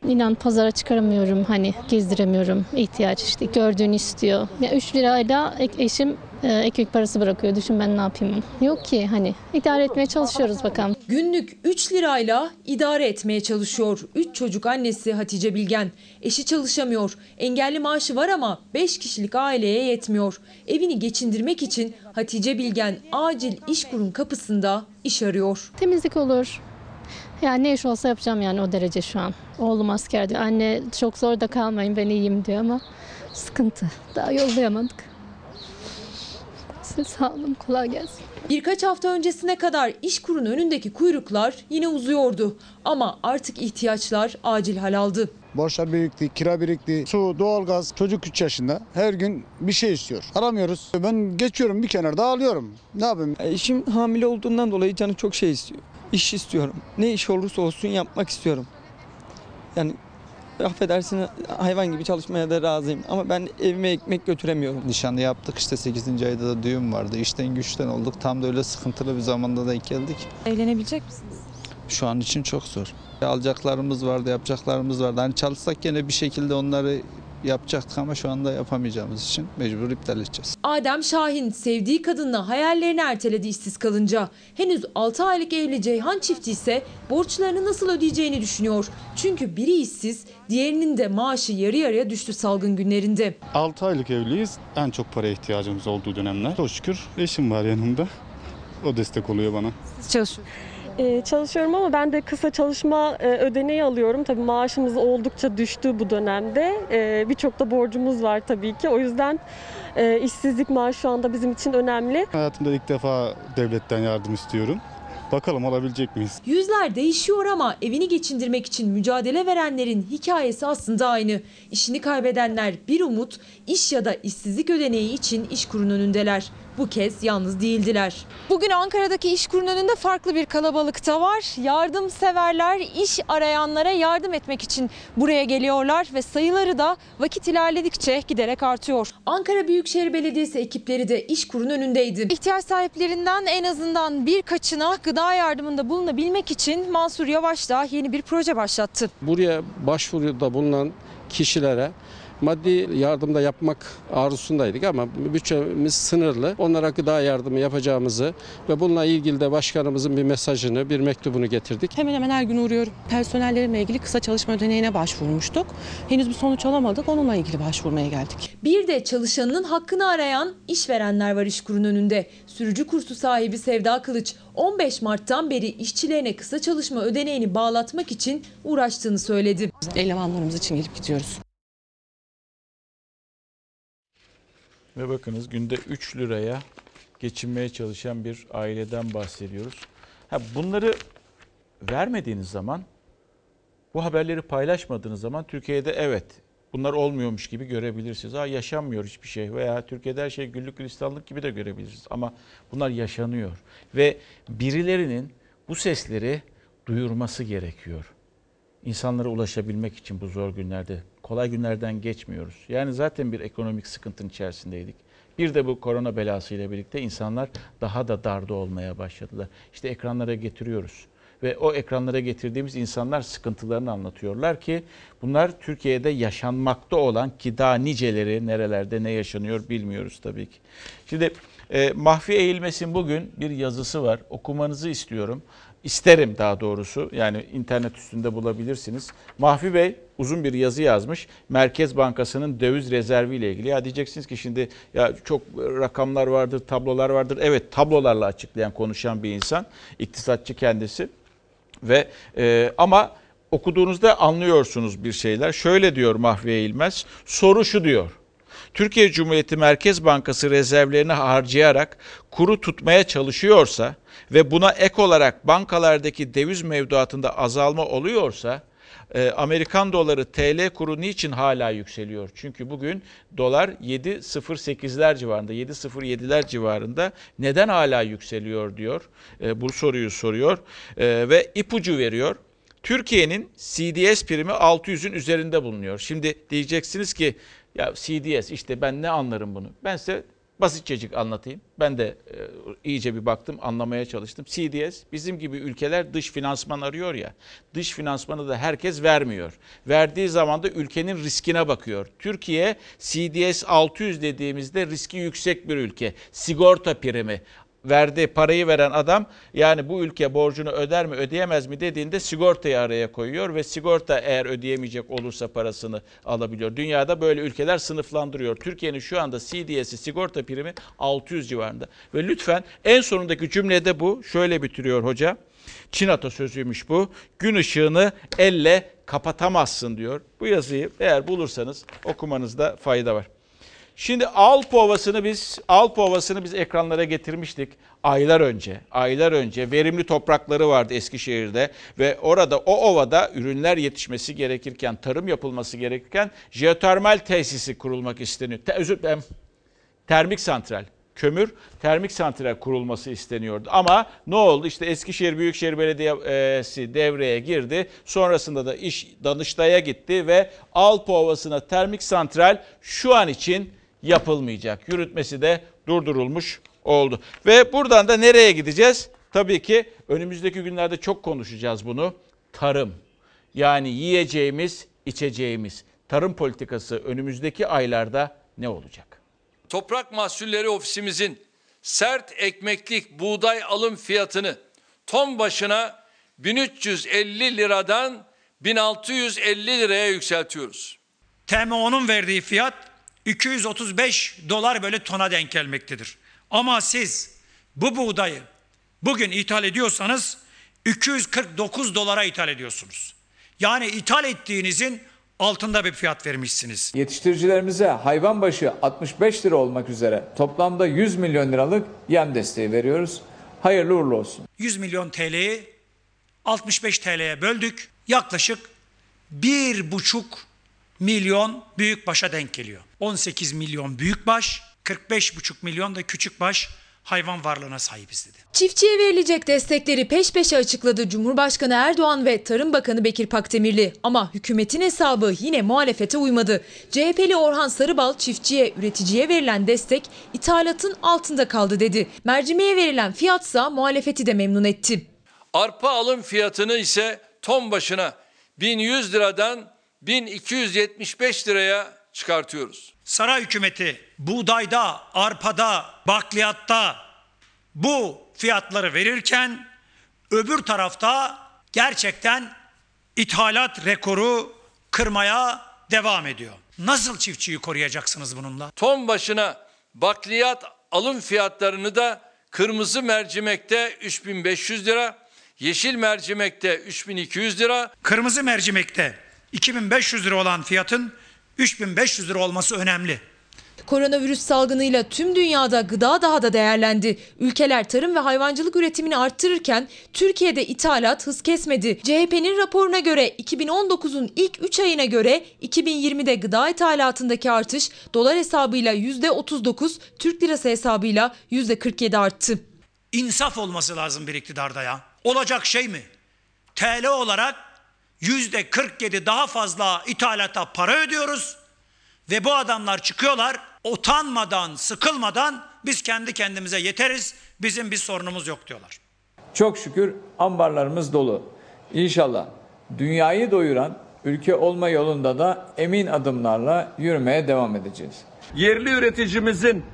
İnan pazara çıkaramıyorum hani gezdiremiyorum ihtiyaç işte gördüğünü istiyor. Ya 3 lirayla eşim e, ekmek parası bırakıyor düşün ben ne yapayım. Yok ki hani idare etmeye çalışıyoruz bakalım. Günlük 3 lirayla idare etmeye çalışıyor. 3 çocuk annesi Hatice Bilgen. Eşi çalışamıyor. Engelli maaşı var ama 5 kişilik aileye yetmiyor. Evini geçindirmek için Hatice Bilgen acil iş kurun kapısında iş arıyor. Temizlik olur. Yani ne iş olsa yapacağım yani o derece şu an. Oğlum asker diyor. Anne çok zor da kalmayın ben iyiyim diyor ama sıkıntı. Daha yollayamadık. Size sağ olun kolay gelsin. Birkaç hafta öncesine kadar iş kurun önündeki kuyruklar yine uzuyordu. Ama artık ihtiyaçlar acil hal aldı. Borçlar birikti, kira birikti, su, doğalgaz. Çocuk 3 yaşında. Her gün bir şey istiyor. Aramıyoruz. Ben geçiyorum bir kenarda ağlıyorum. Ne yapayım? Eşim hamile olduğundan dolayı canı çok şey istiyor. İş istiyorum. Ne iş olursa olsun yapmak istiyorum. Yani affedersin hayvan gibi çalışmaya da razıyım. Ama ben evime ekmek götüremiyorum. Nişanı yaptık işte 8. ayda da düğün vardı. İşten güçten olduk. Tam da öyle sıkıntılı bir zamanda denk geldik. Evlenebilecek misiniz? Şu an için çok zor. Alacaklarımız vardı, yapacaklarımız vardı. Hani çalışsak gene bir şekilde onları yapacaktık ama şu anda yapamayacağımız için mecbur iptal edeceğiz. Adem Şahin sevdiği kadınla hayallerini erteledi işsiz kalınca. Henüz 6 aylık evli Ceyhan çifti ise borçlarını nasıl ödeyeceğini düşünüyor. Çünkü biri işsiz, diğerinin de maaşı yarı yarıya düştü salgın günlerinde. 6 aylık evliyiz. En çok paraya ihtiyacımız olduğu dönemler. Çok şükür eşim var yanımda. O destek oluyor bana. Çalışıyorsunuz. Ee, çalışıyorum ama ben de kısa çalışma e, ödeneği alıyorum. Tabii maaşımız oldukça düştü bu dönemde. Ee, Birçok da borcumuz var tabii ki. O yüzden e, işsizlik maaşı şu anda bizim için önemli. Hayatımda ilk defa devletten yardım istiyorum. Bakalım alabilecek miyiz? Yüzler değişiyor ama evini geçindirmek için mücadele verenlerin hikayesi aslında aynı. İşini kaybedenler bir umut, iş ya da işsizlik ödeneği için iş kurun önündeler. Bu kez yalnız değildiler. Bugün Ankara'daki iş kurun önünde farklı bir kalabalıkta var. Yardımseverler iş arayanlara yardım etmek için buraya geliyorlar ve sayıları da vakit ilerledikçe giderek artıyor. Ankara Büyükşehir Belediyesi ekipleri de iş kurun önündeydi. İhtiyaç sahiplerinden en azından birkaçına gıda yardımında bulunabilmek için Mansur Yavaş da yeni bir proje başlattı. Buraya başvuruda bulunan kişilere maddi yardımda yapmak arzusundaydık ama bütçemiz sınırlı. Onlara gıda yardımı yapacağımızı ve bununla ilgili de başkanımızın bir mesajını, bir mektubunu getirdik. Hemen hemen her gün uğruyorum. Personellerimle ilgili kısa çalışma ödeneğine başvurmuştuk. Henüz bir sonuç alamadık. Onunla ilgili başvurmaya geldik. Bir de çalışanının hakkını arayan işverenler var işkurun önünde. Sürücü kursu sahibi Sevda Kılıç 15 Mart'tan beri işçilerine kısa çalışma ödeneğini bağlatmak için uğraştığını söyledi. Elemanlarımız için gelip gidiyoruz. Ve bakınız günde 3 liraya geçinmeye çalışan bir aileden bahsediyoruz. Ha, bunları vermediğiniz zaman, bu haberleri paylaşmadığınız zaman Türkiye'de evet bunlar olmuyormuş gibi görebilirsiniz. Ha, yaşanmıyor hiçbir şey veya Türkiye'de her şey güllük gülistanlık gibi de görebilirsiniz. Ama bunlar yaşanıyor ve birilerinin bu sesleri duyurması gerekiyor. İnsanlara ulaşabilmek için bu zor günlerde kolay günlerden geçmiyoruz. Yani zaten bir ekonomik sıkıntının içerisindeydik. Bir de bu korona belasıyla birlikte insanlar daha da darda olmaya başladılar. İşte ekranlara getiriyoruz. Ve o ekranlara getirdiğimiz insanlar sıkıntılarını anlatıyorlar ki bunlar Türkiye'de yaşanmakta olan ki daha niceleri nerelerde ne yaşanıyor bilmiyoruz tabii ki. Şimdi e, Mahfi Eğilmes'in bugün bir yazısı var. Okumanızı istiyorum. İsterim daha doğrusu. Yani internet üstünde bulabilirsiniz. Mahfi Bey uzun bir yazı yazmış. Merkez Bankası'nın döviz rezervi ile ilgili. Ya diyeceksiniz ki şimdi ya çok rakamlar vardır, tablolar vardır. Evet tablolarla açıklayan, konuşan bir insan. İktisatçı kendisi. Ve e, ama okuduğunuzda anlıyorsunuz bir şeyler. Şöyle diyor Mahfi Eğilmez. Soru şu diyor. Türkiye Cumhuriyeti Merkez Bankası rezervlerini harcayarak kuru tutmaya çalışıyorsa ve buna ek olarak bankalardaki döviz mevduatında azalma oluyorsa e, Amerikan doları TL kuru niçin hala yükseliyor? Çünkü bugün dolar 7.08'ler civarında, 7.07'ler civarında. Neden hala yükseliyor diyor. E, bu soruyu soruyor e, ve ipucu veriyor. Türkiye'nin CDS primi 600'ün üzerinde bulunuyor. Şimdi diyeceksiniz ki ya CDS işte ben ne anlarım bunu? Ben size basitçecik anlatayım. Ben de e, iyice bir baktım, anlamaya çalıştım. CDS bizim gibi ülkeler dış finansman arıyor ya. Dış finansmanı da herkes vermiyor. Verdiği zaman da ülkenin riskine bakıyor. Türkiye CDS 600 dediğimizde riski yüksek bir ülke. Sigorta primi verdiği parayı veren adam yani bu ülke borcunu öder mi ödeyemez mi dediğinde sigortayı araya koyuyor ve sigorta eğer ödeyemeyecek olursa parasını alabiliyor. Dünyada böyle ülkeler sınıflandırıyor. Türkiye'nin şu anda CDS'i sigorta primi 600 civarında. Ve lütfen en sonundaki cümlede bu şöyle bitiriyor hoca. Çin atasözüymüş bu. Gün ışığını elle kapatamazsın diyor. Bu yazıyı eğer bulursanız okumanızda fayda var. Şimdi Alp Ovası'nı biz Alp Ovası'nı biz ekranlara getirmiştik aylar önce. Aylar önce verimli toprakları vardı Eskişehir'de ve orada o ovada ürünler yetişmesi gerekirken, tarım yapılması gerekirken jeotermal tesisi kurulmak isteniyor. Te, özür dilerim. Termik santral kömür termik santral kurulması isteniyordu. Ama ne oldu? İşte Eskişehir Büyükşehir Belediyesi devreye girdi. Sonrasında da iş Danıştay'a gitti ve Alpa Ovası'na termik santral şu an için yapılmayacak. Yürütmesi de durdurulmuş oldu. Ve buradan da nereye gideceğiz? Tabii ki önümüzdeki günlerde çok konuşacağız bunu. Tarım. Yani yiyeceğimiz, içeceğimiz. Tarım politikası önümüzdeki aylarda ne olacak? Toprak Mahsulleri Ofisimizin sert ekmeklik buğday alım fiyatını ton başına 1350 liradan 1650 liraya yükseltiyoruz. TMO'nun verdiği fiyat 235 dolar böyle tona denk gelmektedir. Ama siz bu buğdayı bugün ithal ediyorsanız 249 dolara ithal ediyorsunuz. Yani ithal ettiğinizin altında bir fiyat vermişsiniz. Yetiştiricilerimize hayvan başı 65 lira olmak üzere toplamda 100 milyon liralık yem desteği veriyoruz. Hayırlı uğurlu olsun. 100 milyon TL'yi 65 TL'ye böldük. Yaklaşık 1,5 milyon büyükbaşa denk geliyor. 18 milyon büyükbaş, 45,5 milyon da küçükbaş hayvan varlığına sahibiz dedi. Çiftçiye verilecek destekleri peş peşe açıkladı Cumhurbaşkanı Erdoğan ve Tarım Bakanı Bekir Pakdemirli. Ama hükümetin hesabı yine muhalefete uymadı. CHP'li Orhan Sarıbal çiftçiye, üreticiye verilen destek ithalatın altında kaldı dedi. Mercimeğe verilen fiyatsa muhalefeti de memnun etti. Arpa alım fiyatını ise ton başına 1100 liradan 1275 liraya çıkartıyoruz. Saray hükümeti buğdayda, arpada, bakliyatta bu fiyatları verirken öbür tarafta gerçekten ithalat rekoru kırmaya devam ediyor. Nasıl çiftçiyi koruyacaksınız bununla? Ton başına bakliyat alım fiyatlarını da kırmızı mercimekte 3500 lira, yeşil mercimekte 3200 lira, Kırmızı mercimekte 2500 lira olan fiyatın 3500 lira olması önemli. Koronavirüs salgınıyla tüm dünyada gıda daha da değerlendi. Ülkeler tarım ve hayvancılık üretimini arttırırken Türkiye'de ithalat hız kesmedi. CHP'nin raporuna göre 2019'un ilk 3 ayına göre 2020'de gıda ithalatındaki artış dolar hesabıyla %39, Türk lirası hesabıyla %47 arttı. İnsaf olması lazım bir iktidarda ya. Olacak şey mi? TL olarak yüzde 47 daha fazla ithalata para ödüyoruz. Ve bu adamlar çıkıyorlar utanmadan, sıkılmadan biz kendi kendimize yeteriz, bizim bir sorunumuz yok diyorlar. Çok şükür ambarlarımız dolu. İnşallah dünyayı doyuran ülke olma yolunda da emin adımlarla yürümeye devam edeceğiz. yerli üreticimizin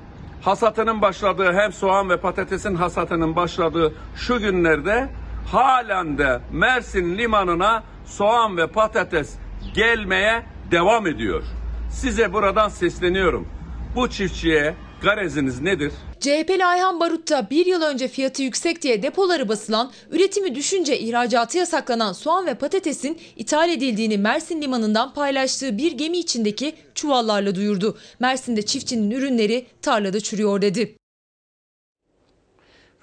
hasatının başladığı hem soğan ve patatesin hasatının başladığı şu günlerde halen de Mersin limanına soğan ve patates gelmeye devam ediyor. Size buradan sesleniyorum. Bu çiftçiye gareziniz nedir? CHP'li Ayhan Barut'ta bir yıl önce fiyatı yüksek diye depoları basılan, üretimi düşünce ihracatı yasaklanan soğan ve patatesin ithal edildiğini Mersin limanından paylaştığı bir gemi içindeki çuvallarla duyurdu. Mersin'de çiftçinin ürünleri tarlada çürüyor dedi.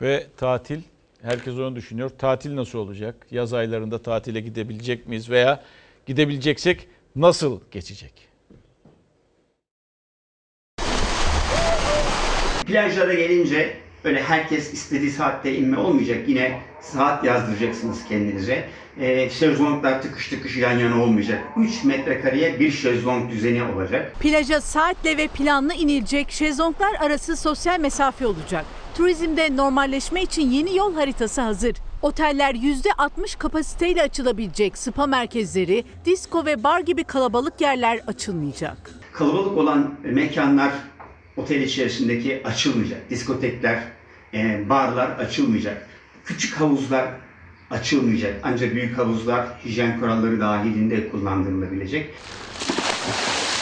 Ve tatil, herkes onu düşünüyor. Tatil nasıl olacak? Yaz aylarında tatile gidebilecek miyiz veya gidebileceksek nasıl geçecek? Plajlara gelince Öyle herkes istediği saatte inme olmayacak. Yine saat yazdıracaksınız kendinize. E, şezlonglar tıkış tıkış yan yana olmayacak. 3 metrekareye bir şezlong düzeni olacak. Plaja saatle ve planlı inilecek, şezlonglar arası sosyal mesafe olacak. Turizmde normalleşme için yeni yol haritası hazır. Oteller %60 kapasiteyle açılabilecek spa merkezleri, disko ve bar gibi kalabalık yerler açılmayacak. Kalabalık olan mekanlar otel içerisindeki açılmayacak. Diskotekler, e, barlar açılmayacak. Küçük havuzlar açılmayacak. Ancak büyük havuzlar hijyen kuralları dahilinde kullandırılabilecek.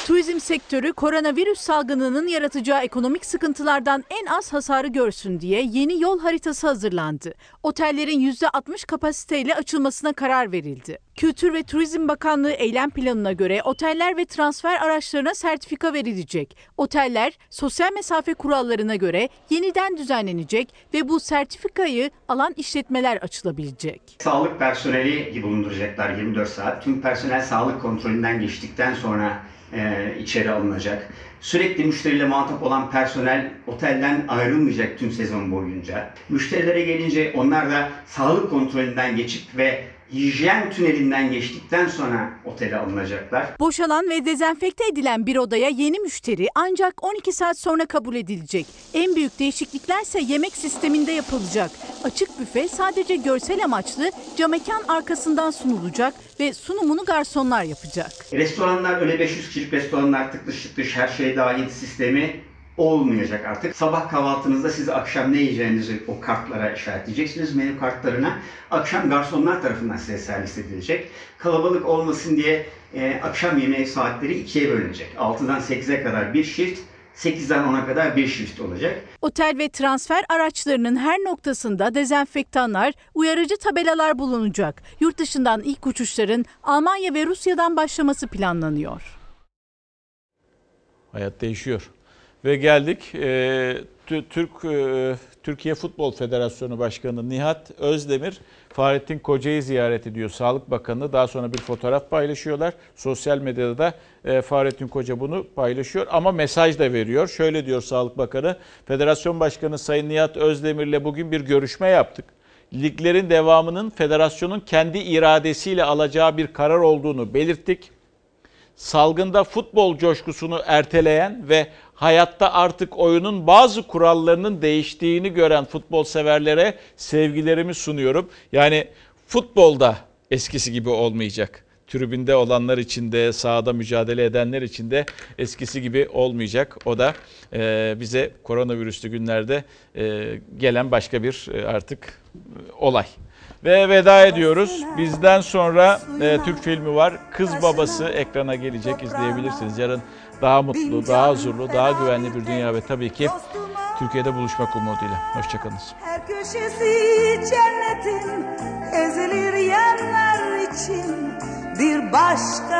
Turizm sektörü koronavirüs salgınının yaratacağı ekonomik sıkıntılardan en az hasarı görsün diye yeni yol haritası hazırlandı. Otellerin %60 kapasiteyle açılmasına karar verildi. Kültür ve Turizm Bakanlığı eylem planına göre oteller ve transfer araçlarına sertifika verilecek. Oteller sosyal mesafe kurallarına göre yeniden düzenlenecek ve bu sertifikayı alan işletmeler açılabilecek. Sağlık personeli bulunduracaklar 24 saat. Tüm personel sağlık kontrolünden geçtikten sonra e, içeri alınacak. Sürekli müşteriyle muhatap olan personel otelden ayrılmayacak tüm sezon boyunca. Müşterilere gelince onlar da sağlık kontrolünden geçip ve hijyen tünelinden geçtikten sonra otele alınacaklar. Boşalan ve dezenfekte edilen bir odaya yeni müşteri ancak 12 saat sonra kabul edilecek. En büyük değişikliklerse yemek sisteminde yapılacak. Açık büfe sadece görsel amaçlı camekan arkasından sunulacak ve sunumunu garsonlar yapacak. Restoranlar öyle 500 kişilik restoranlar tıklış tıklış her şey dahil sistemi olmayacak artık. Sabah kahvaltınızda siz akşam ne yiyeceğinizi o kartlara işaretleyeceksiniz menü kartlarına. Akşam garsonlar tarafından size servis edilecek. Kalabalık olmasın diye e, akşam yemeği saatleri ikiye bölünecek. 6'dan 8'e kadar bir shift, 8'den 10'a kadar bir shift olacak. Otel ve transfer araçlarının her noktasında dezenfektanlar, uyarıcı tabelalar bulunacak. Yurt dışından ilk uçuşların Almanya ve Rusya'dan başlaması planlanıyor. Hayat değişiyor. Ve geldik e, Türk e, Türkiye Futbol Federasyonu Başkanı Nihat Özdemir Fahrettin Koca'yı ziyaret ediyor. Sağlık Bakanı daha sonra bir fotoğraf paylaşıyorlar. Sosyal medyada da e, Fahrettin Koca bunu paylaşıyor ama mesaj da veriyor. Şöyle diyor Sağlık Bakanı, Federasyon Başkanı Sayın Nihat Özdemir'le bugün bir görüşme yaptık. Liglerin devamının federasyonun kendi iradesiyle alacağı bir karar olduğunu belirttik salgında futbol coşkusunu erteleyen ve hayatta artık oyunun bazı kurallarının değiştiğini gören futbol severlere sevgilerimi sunuyorum. Yani futbolda eskisi gibi olmayacak. Tribünde olanlar için de sahada mücadele edenler için de eskisi gibi olmayacak. O da e, bize koronavirüslü günlerde e, gelen başka bir e, artık e, olay. Ve veda ediyoruz. Bizden sonra e, Türk filmi var. Kız Babası ekrana gelecek izleyebilirsiniz. Yarın daha mutlu, daha huzurlu, daha güvenli bir dünya ve tabii ki Türkiye'de buluşmak umuduyla. Hoşçakalınız. Her köşesi cennetin ezilir yerler için bir başka